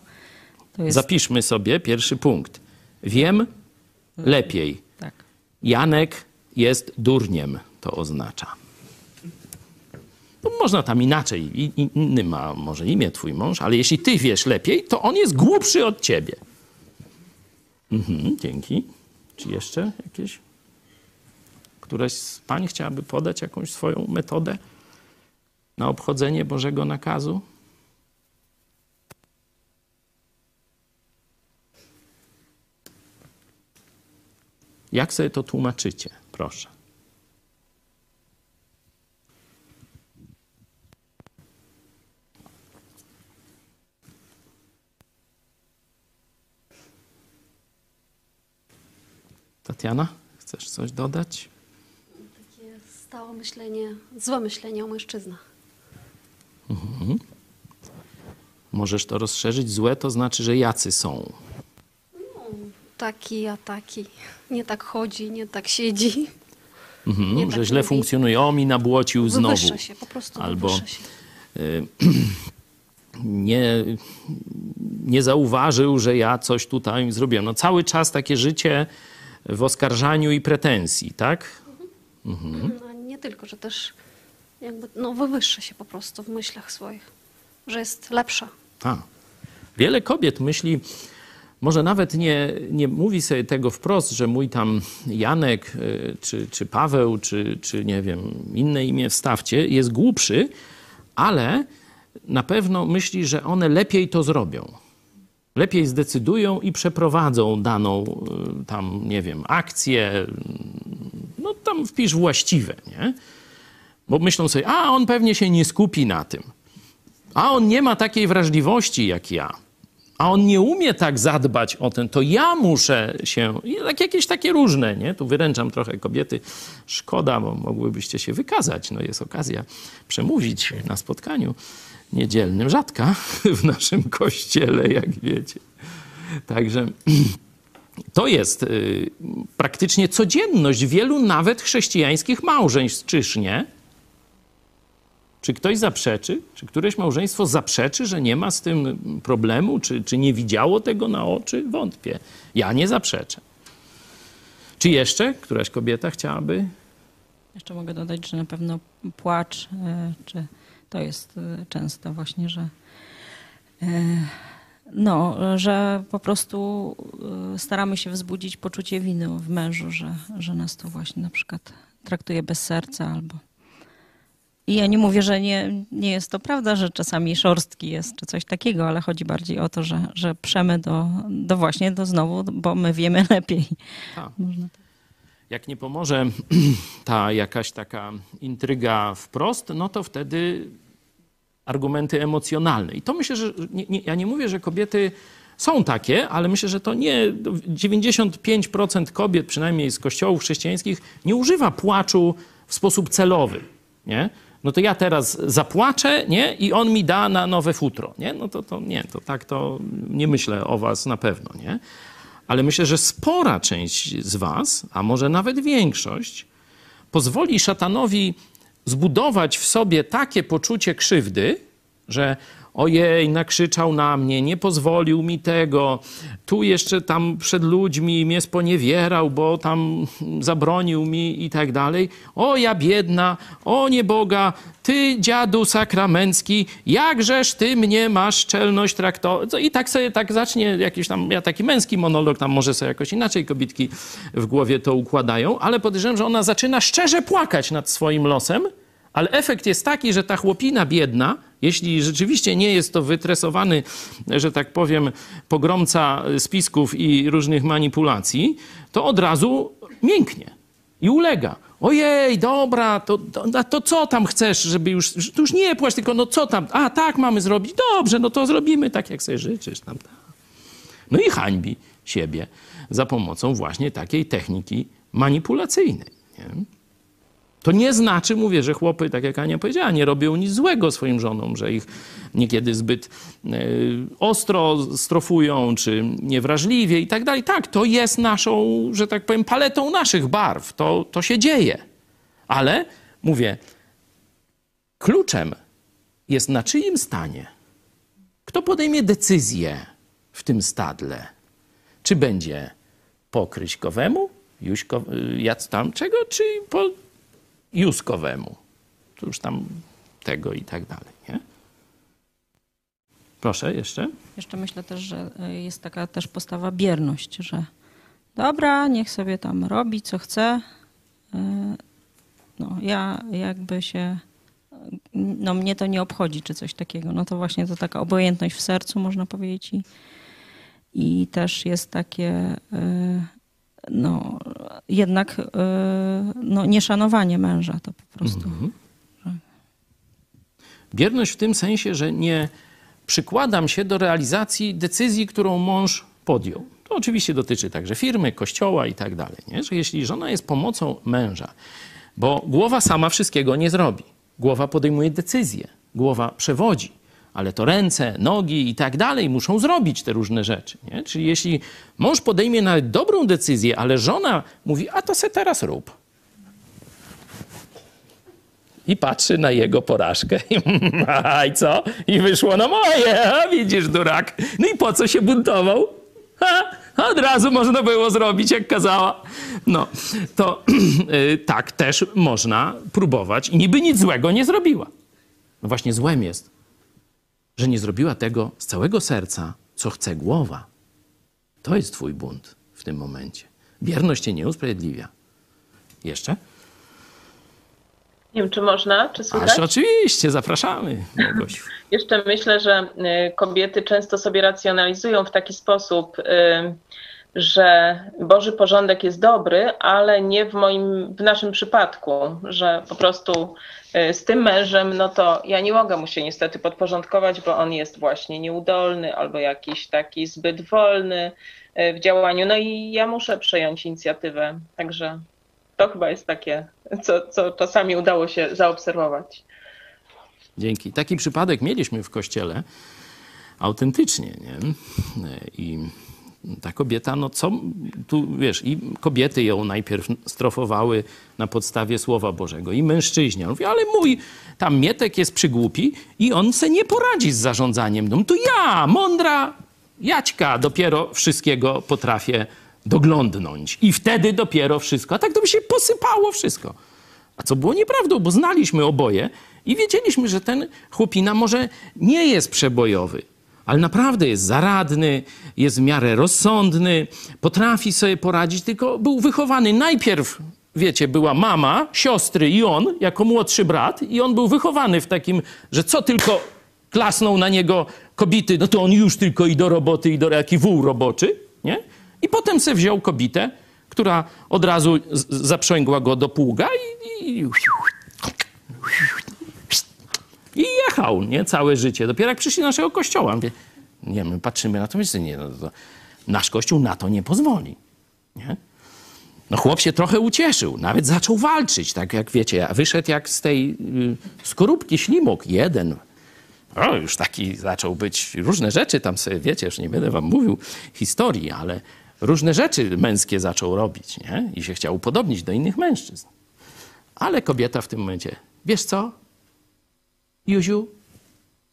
To jest, Zapiszmy sobie pierwszy punkt. Wiem lepiej. tak. Janek jest durniem, to oznacza. No, można tam inaczej, i- inny ma może imię twój mąż, ale jeśli ty wiesz lepiej, to on jest głupszy od ciebie. Mhm, dzięki. Czy jeszcze jakieś? Któraś z pań chciałaby podać jakąś swoją metodę na obchodzenie Bożego nakazu? Jak sobie to tłumaczycie? Proszę. Tatiana, chcesz coś dodać? Takie stałe myślenie, złe myślenie o mężczyznach. Możesz to rozszerzyć. Złe to znaczy, że jacy są. Taki, a taki. Nie tak chodzi, nie tak siedzi. Mhm, Nie że tak źle mówi. funkcjonuje. O, mi nabłocił znowu. Wywyższa się, po prostu Albo się. y, nie, nie zauważył, że ja coś tutaj zrobiłem. No cały czas takie życie w oskarżaniu i pretensji, tak? A nie tylko, że też jakby, no wywyższa się po prostu w myślach swoich. Że jest lepsza. A. Wiele kobiet myśli, może nawet nie, nie mówi sobie tego wprost, że mój tam Janek, y, czy, czy Paweł, czy, czy nie wiem, inne imię wstawcie, jest głupszy, ale na pewno myśli, że one lepiej to zrobią. Lepiej zdecydują i przeprowadzą daną y, tam, nie wiem, akcję. No tam wpisz właściwe, nie? Bo myślą sobie, a on pewnie się nie skupi na tym. A on nie ma takiej wrażliwości jak ja. A on nie umie tak zadbać o ten, to ja muszę się. Tak jakieś takie różne, nie? Tu wyręczam trochę kobiety. Szkoda, bo mogłybyście się wykazać. No jest okazja przemówić na spotkaniu niedzielnym. Rzadka w naszym kościele, jak wiecie. Także To jest y, praktycznie codzienność wielu nawet chrześcijańskich małżeństw, czyż nie? Czy ktoś zaprzeczy? Czy któreś małżeństwo zaprzeczy, że nie ma z tym problemu? Czy, czy nie widziało tego na oczy? Wątpię. Ja nie zaprzeczę. Czy jeszcze któraś kobieta chciałaby? Jeszcze mogę dodać, że na pewno płacz, e, czy to jest e, często właśnie, że e, no, że po prostu staramy się wzbudzić poczucie winy w mężu, że, że nas to właśnie na przykład traktuje bez serca albo i ja nie mówię, że nie, nie jest to prawda, że czasami szorstki jest czy coś takiego, ale chodzi bardziej o to, że, że przemy do, do właśnie do znowu, bo my wiemy lepiej. Tak. Można tak. Jak nie pomoże ta jakaś taka intryga wprost, no to wtedy argumenty emocjonalne. I to myślę, że nie, nie, ja nie mówię, że kobiety są takie, ale myślę, że to nie 95% kobiet, przynajmniej z kościołów chrześcijańskich, nie używa płaczu w sposób celowy. Nie? No to ja teraz zapłaczę, nie? I on mi da na nowe futro, nie? No to, to nie, to tak to nie myślę o was na pewno, nie? Ale myślę, że spora część z was, a może nawet większość, pozwoli szatanowi zbudować w sobie takie poczucie krzywdy, że ojej, nakrzyczał na mnie, nie pozwolił mi tego, tu jeszcze tam przed ludźmi mnie sponiewierał, bo tam zabronił mi i tak dalej. O ja biedna, o nieboga, ty dziadu sakramencki, jakżeż ty mnie masz czelność traktować. I tak sobie tak zacznie jakiś tam, ja taki męski monolog, tam może sobie jakoś inaczej kobietki w głowie to układają, ale podejrzewam, że ona zaczyna szczerze płakać nad swoim losem, ale efekt jest taki, że ta chłopina biedna, jeśli rzeczywiście nie jest to wytresowany, że tak powiem, pogromca spisków i różnych manipulacji, to od razu mięknie i ulega. Ojej, dobra, to, to, to co tam chcesz, żeby już, już nie płacz, tylko no co tam, a tak mamy zrobić, dobrze, no to zrobimy tak, jak sobie życzysz. Tam, tak. No i hańbi siebie za pomocą właśnie takiej techniki manipulacyjnej. Nie? To nie znaczy, mówię, że chłopy, tak jak Ania powiedziała, nie robią nic złego swoim żonom, że ich niekiedy zbyt e, ostro strofują, czy niewrażliwie i tak dalej. Tak, to jest naszą, że tak powiem, paletą naszych barw. To, to się dzieje. Ale, mówię, kluczem jest na czyim stanie. Kto podejmie decyzję w tym stadle? Czy będzie po Kryśkowemu, Juśko, jac tam czego, czy po Juskowemu. To już tam tego i tak dalej, nie? Proszę, jeszcze? Jeszcze myślę też, że e, jest taka też postawa bierność, że dobra, niech sobie tam robi, co chce. E, No, ja jakby się, no mnie to nie obchodzi, czy coś takiego. No to właśnie to taka obojętność w sercu, można powiedzieć. I, i też jest takie, e, no, jednak no, nieszanowanie męża to po prostu. Mhm. Bierność w tym sensie, że nie przykładam się do realizacji decyzji, którą mąż podjął. To oczywiście dotyczy także firmy, kościoła i tak dalej. Nie? Że jeśli żona jest pomocą męża, bo głowa sama wszystkiego nie zrobi. Głowa podejmuje decyzje, głowa przewodzi, ale to ręce, nogi i tak dalej muszą zrobić te różne rzeczy. Nie? Czyli jeśli mąż podejmie nawet dobrą decyzję, ale żona mówi, a to se teraz rób. I patrzy na jego porażkę. I co? I wyszło na moje. A widzisz, durak. No i po co się buntował? Od razu można było zrobić, jak kazała. No, to y, tak też można próbować. I niby nic złego nie zrobiła. No właśnie złem jest, że nie zrobiła tego z całego serca, co chce głowa. To jest twój bunt w tym momencie. Bierność cię nie usprawiedliwia. Jeszcze? Nie wiem, czy można, czy słychać? Aż oczywiście, zapraszamy, Małgosiu. Jeszcze myślę, że y, kobiety często sobie racjonalizują w taki sposób, y, że Boży porządek jest dobry, ale nie w moim, w naszym przypadku, że po prostu y, z tym mężem, no to ja nie mogę mu się niestety podporządkować, bo on jest właśnie nieudolny albo jakiś taki zbyt wolny w działaniu, no i ja muszę przejąć inicjatywę, także to chyba jest takie, co, co czasami udało się zaobserwować. Dzięki. Taki przypadek mieliśmy w kościele autentycznie, nie? I Ta kobieta, no co tu, wiesz, i kobiety ją najpierw strofowały na podstawie Słowa Bożego, i mężczyźni. On mówi, ale mój tam Mietek jest przygłupi i on se nie poradzi z zarządzaniem. No to ja, mądra Jaćka, dopiero wszystkiego potrafię doglądnąć. I wtedy dopiero wszystko. A tak to by się posypało wszystko. A co było nieprawdą, bo znaliśmy oboje i wiedzieliśmy, że ten chłopina może nie jest przebojowy, ale naprawdę jest zaradny, jest w miarę rozsądny, potrafi sobie poradzić, tylko był wychowany najpierw, wiecie, była mama, siostry i on, jako młodszy brat, i on był wychowany w takim, że co tylko klasnął na niego kobiety, no to on już tylko i do roboty, i do jaki wół roboczy, nie? I potem se wziął kobietę, która od razu zaprzęgła go do pługa i, i, i jechał, nie? Całe życie. Dopiero jak przyszli do naszego kościoła. Mówię, nie, my patrzymy na to, myślę, nie, no to nasz kościół na to nie pozwoli, nie? No chłop się trochę ucieszył, nawet zaczął walczyć, tak jak wiecie, wyszedł jak z tej y, skorupki ślimok, jeden. O, już taki zaczął być, różne rzeczy tam sobie, wiecie, już nie będę wam mówił historii, ale różne rzeczy męskie zaczął robić, nie? I się chciał upodobnić do innych mężczyzn. Ale kobieta w tym momencie, wiesz co, Józiu,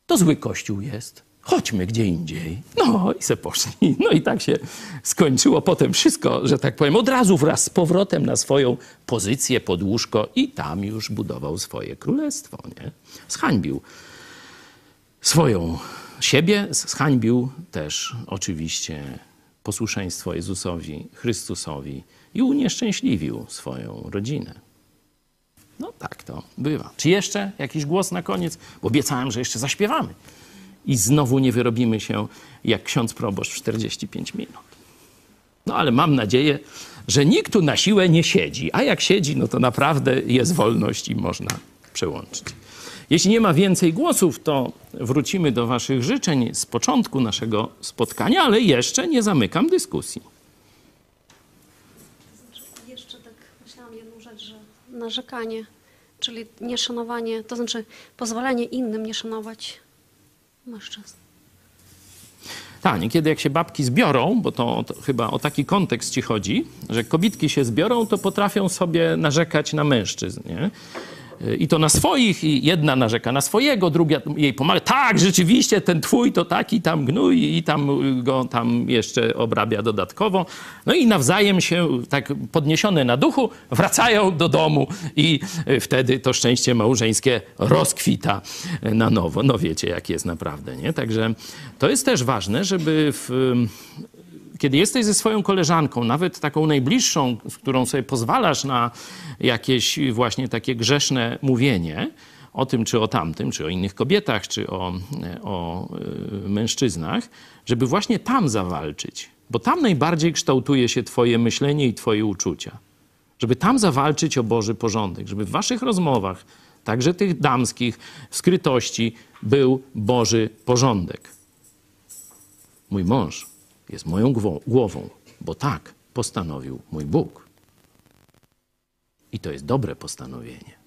to zły kościół jest. Chodźmy gdzie indziej. No i se poszli. No i tak się skończyło potem wszystko, że tak powiem, od razu wraz z powrotem na swoją pozycję pod łóżko i tam już budował swoje królestwo. Nie? Zhańbił swoją siebie, zhańbił też oczywiście posłuszeństwo Jezusowi, Chrystusowi i unieszczęśliwił swoją rodzinę. No tak to bywa. Czy jeszcze jakiś głos na koniec? Bo obiecałem, że jeszcze zaśpiewamy. I znowu nie wyrobimy się jak ksiądz proboszcz w 45 minut. No ale mam nadzieję, że nikt tu na siłę nie siedzi. A jak siedzi, no to naprawdę jest wolność i można przełączyć. Jeśli nie ma więcej głosów, to wrócimy do Waszych życzeń z początku naszego spotkania, ale jeszcze nie zamykam dyskusji. Jeszcze tak myślałam jedną rzecz, że narzekanie, czyli nieszanowanie, to znaczy pozwalanie innym nie szanować mężczyzn. Tak, niekiedy jak się babki zbiorą, bo to, to chyba o taki kontekst ci chodzi, że kobitki się zbiorą, to potrafią sobie narzekać na mężczyzn, nie? I to na swoich, i jedna narzeka na swojego, druga jej pomaga. Tak, rzeczywiście, ten twój to taki tam gnój i tam go tam jeszcze obrabia dodatkowo. No i nawzajem się tak podniesione na duchu wracają do domu i wtedy to szczęście małżeńskie rozkwita na nowo. No wiecie, jak jest naprawdę, nie? Także to jest też ważne, żeby w, kiedy jesteś ze swoją koleżanką, nawet taką najbliższą, z którą sobie pozwalasz na jakieś właśnie takie grzeszne mówienie o tym czy o tamtym, czy o innych kobietach, czy o, o y, mężczyznach, żeby właśnie tam zawalczyć, bo tam najbardziej kształtuje się Twoje myślenie i Twoje uczucia. Żeby tam zawalczyć o Boży porządek, żeby w Waszych rozmowach, także tych damskich, w skrytości, był Boży porządek. Mój mąż jest moją głową, bo tak postanowił mój Bóg. I to jest dobre postanowienie.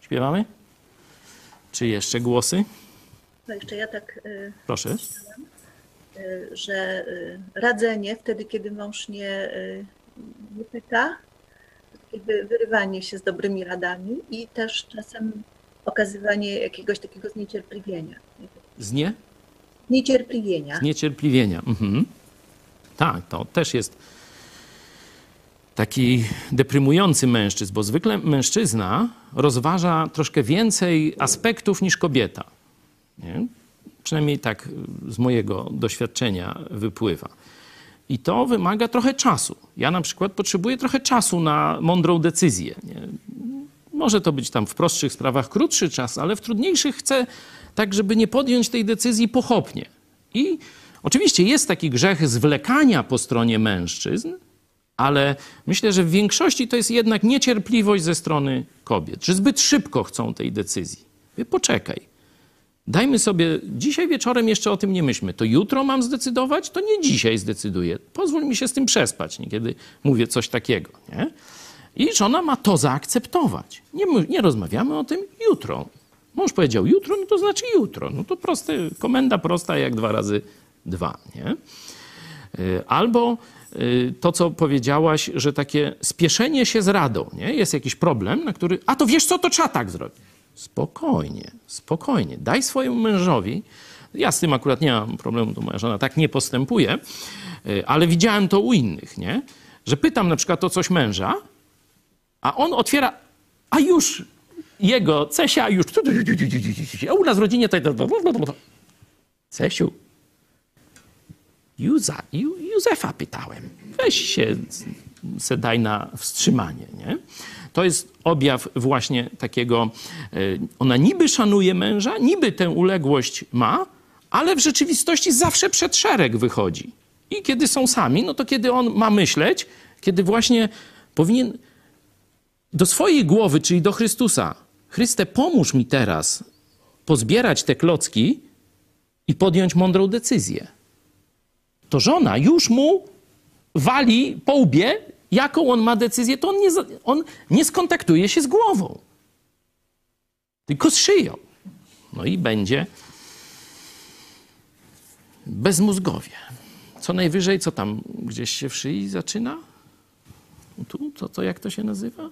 Śpiewamy? Czy jeszcze głosy? No jeszcze ja tak, y, Proszę. y, że y, radzenie wtedy, kiedy mąż nie, nie pyta, jakby wyrywanie się z dobrymi radami i też czasem okazywanie jakiegoś takiego zniecierpliwienia. Z nie? Niecierpliwienia. Zniecierpliwienia. Mhm. Tak, to też jest taki deprymujący mężczyzn, bo zwykle mężczyzna rozważa troszkę więcej aspektów niż kobieta. Nie? Przynajmniej tak z mojego doświadczenia wypływa. I to wymaga trochę czasu. Ja na przykład potrzebuję trochę czasu na mądrą decyzję. Nie? Może to być tam w prostszych sprawach krótszy czas, ale w trudniejszych chcę tak, żeby nie podjąć tej decyzji pochopnie. I oczywiście jest taki grzech zwlekania po stronie mężczyzn, ale myślę, że w większości to jest jednak niecierpliwość ze strony kobiet, że zbyt szybko chcą tej decyzji. Poczekaj. Dajmy sobie, dzisiaj wieczorem jeszcze o tym nie myślmy. To jutro mam zdecydować? To nie dzisiaj zdecyduję. Pozwól mi się z tym przespać, niekiedy mówię coś takiego. Nie? I żona ma to zaakceptować. Nie, nie rozmawiamy o tym jutro. Mąż powiedział jutro, no to znaczy jutro. No to proste, komenda prosta jak dwa razy dwa, nie? Y, Albo y, to, co powiedziałaś, że takie spieszenie się z radą, nie? Jest jakiś problem, na który, a to wiesz co, to trzeba tak zrobić. Spokojnie, spokojnie. Daj swojemu mężowi, ja z tym akurat nie mam problemu, to moja żona tak nie postępuje, y, ale widziałem to u innych, nie? Że pytam na przykład o coś męża, a on otwiera, a już jego Cesia już, a u nas w rodzinie. Cesiu, Józa, Józefa pytałem. Weź się, se daj na wstrzymanie, nie? To jest objaw właśnie takiego, e, ona niby szanuje męża, niby tę uległość ma, ale w rzeczywistości zawsze przed szereg wychodzi. I kiedy są sami, no to kiedy on ma myśleć, kiedy właśnie powinien do swojej głowy, czyli do Chrystusa, Chryste, pomóż mi teraz pozbierać te klocki i podjąć mądrą decyzję to żona już mu wali po łbie, jaką on ma decyzję, to on nie, on nie skontaktuje się z głową, tylko z szyją. No i będzie bezmózgowie. Co najwyżej, co tam gdzieś się w szyi zaczyna? Tu? To jak to się nazywa?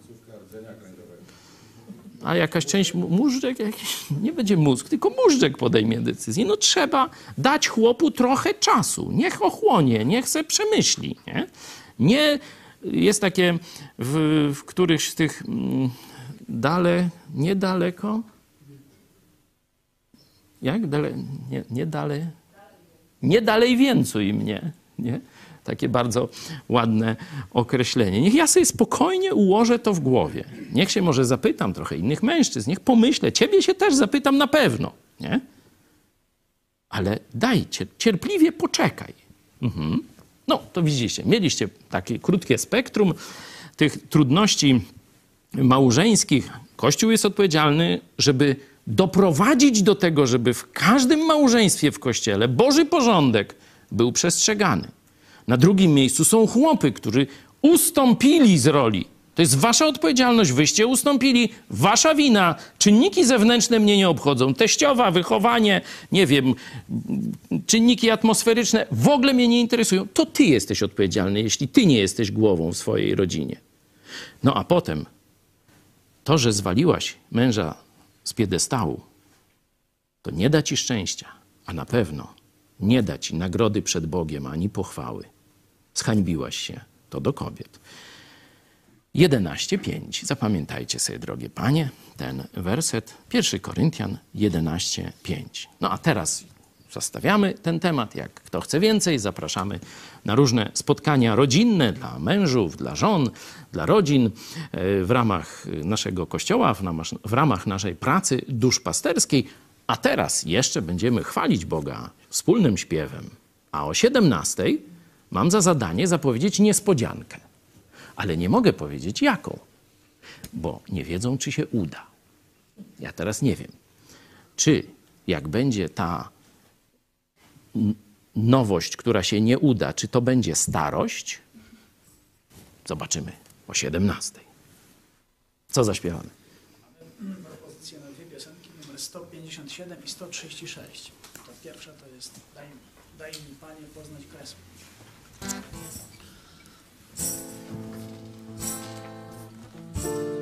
A jakaś część móżdżek, jakiś, nie będzie mózg, tylko móżdżek podejmie decyzję. No trzeba dać chłopu trochę czasu. Niech ochłonie, niech se przemyśli. Nie, nie jest takie w, w z tych mm, dale, niedaleko, jak? Dale, nie, nie dalej, nie dalej więcej mnie. Nie? Takie bardzo ładne określenie. Niech ja sobie spokojnie ułożę to w głowie. Niech się może zapytam trochę innych mężczyzn, niech pomyślę. Ciebie się też zapytam na pewno, nie? Ale dajcie, cierpliwie poczekaj. Mhm. No, to widzicie, mieliście takie krótkie spektrum tych trudności małżeńskich. Kościół jest odpowiedzialny, żeby doprowadzić do tego, żeby w każdym małżeństwie w kościele Boży porządek był przestrzegany. Na drugim miejscu są chłopy, którzy ustąpili z roli. To jest wasza odpowiedzialność, wyście ustąpili, wasza wina. Czynniki zewnętrzne mnie nie obchodzą. Teściowa, wychowanie, nie wiem, czynniki atmosferyczne w ogóle mnie nie interesują. To ty jesteś odpowiedzialny, jeśli ty nie jesteś głową w swojej rodzinie. No a potem to, że zwaliłaś męża z piedestału, to nie da ci szczęścia, a na pewno nie da ci nagrody przed Bogiem ani pochwały zhańbiłaś się. To do kobiet. 11.5. Zapamiętajcie sobie, drogie panie, ten werset. 1 Koryntian 11.5. No a teraz zostawiamy ten temat. Jak kto chce więcej, zapraszamy na różne spotkania rodzinne dla mężów, dla żon, dla rodzin e, w ramach naszego kościoła, w ramach naszej pracy duszpasterskiej. A teraz jeszcze będziemy chwalić Boga wspólnym śpiewem. A o 17:00 Mam za zadanie zapowiedzieć niespodziankę, ale nie mogę powiedzieć jaką, bo nie wiedzą, czy się uda. Ja teraz nie wiem, czy jak będzie ta nowość, która się nie uda, czy to będzie starość? Zobaczymy o 17. Co zaśpiewamy? Mamy propozycję na dwie piosenki, numer 157 i 136. To pierwsza to jest Daj, daj mi Panie poznać kresło. thank you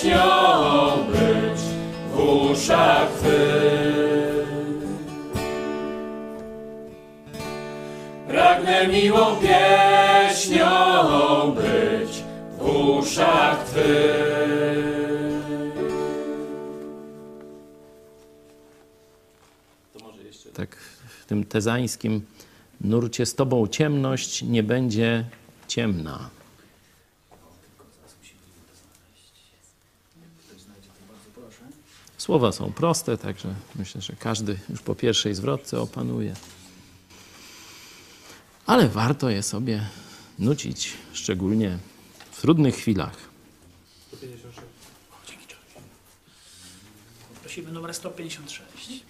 pieśnią być w uszach Twych. Pragnę miłą pieśnią być w uszach Twych. Tak w tym tezańskim nurcie z Tobą ciemność nie będzie ciemna. Słowa są proste, także myślę, że każdy już po pierwszej zwrotce opanuje. Ale warto je sobie nucić, szczególnie w trudnych chwilach. Prosimy numer 156.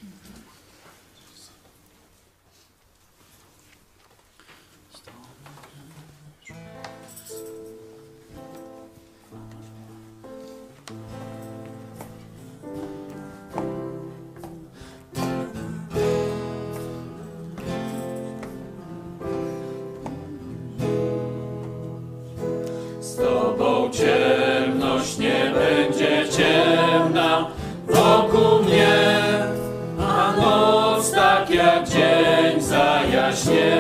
właśnie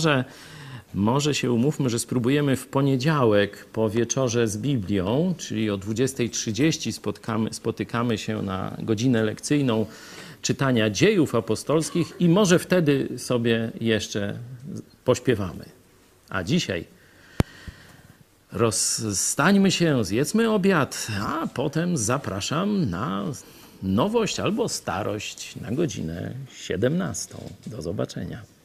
może, może się umówmy, że spróbujemy w poniedziałek po wieczorze z Biblią, czyli o 20.30 spotkamy, spotykamy się na godzinę lekcyjną czytania dziejów apostolskich i może wtedy sobie jeszcze pośpiewamy. A dzisiaj rozstańmy się, zjedzmy obiad, a potem zapraszam na nowość albo starość na godzinę 17. Do zobaczenia.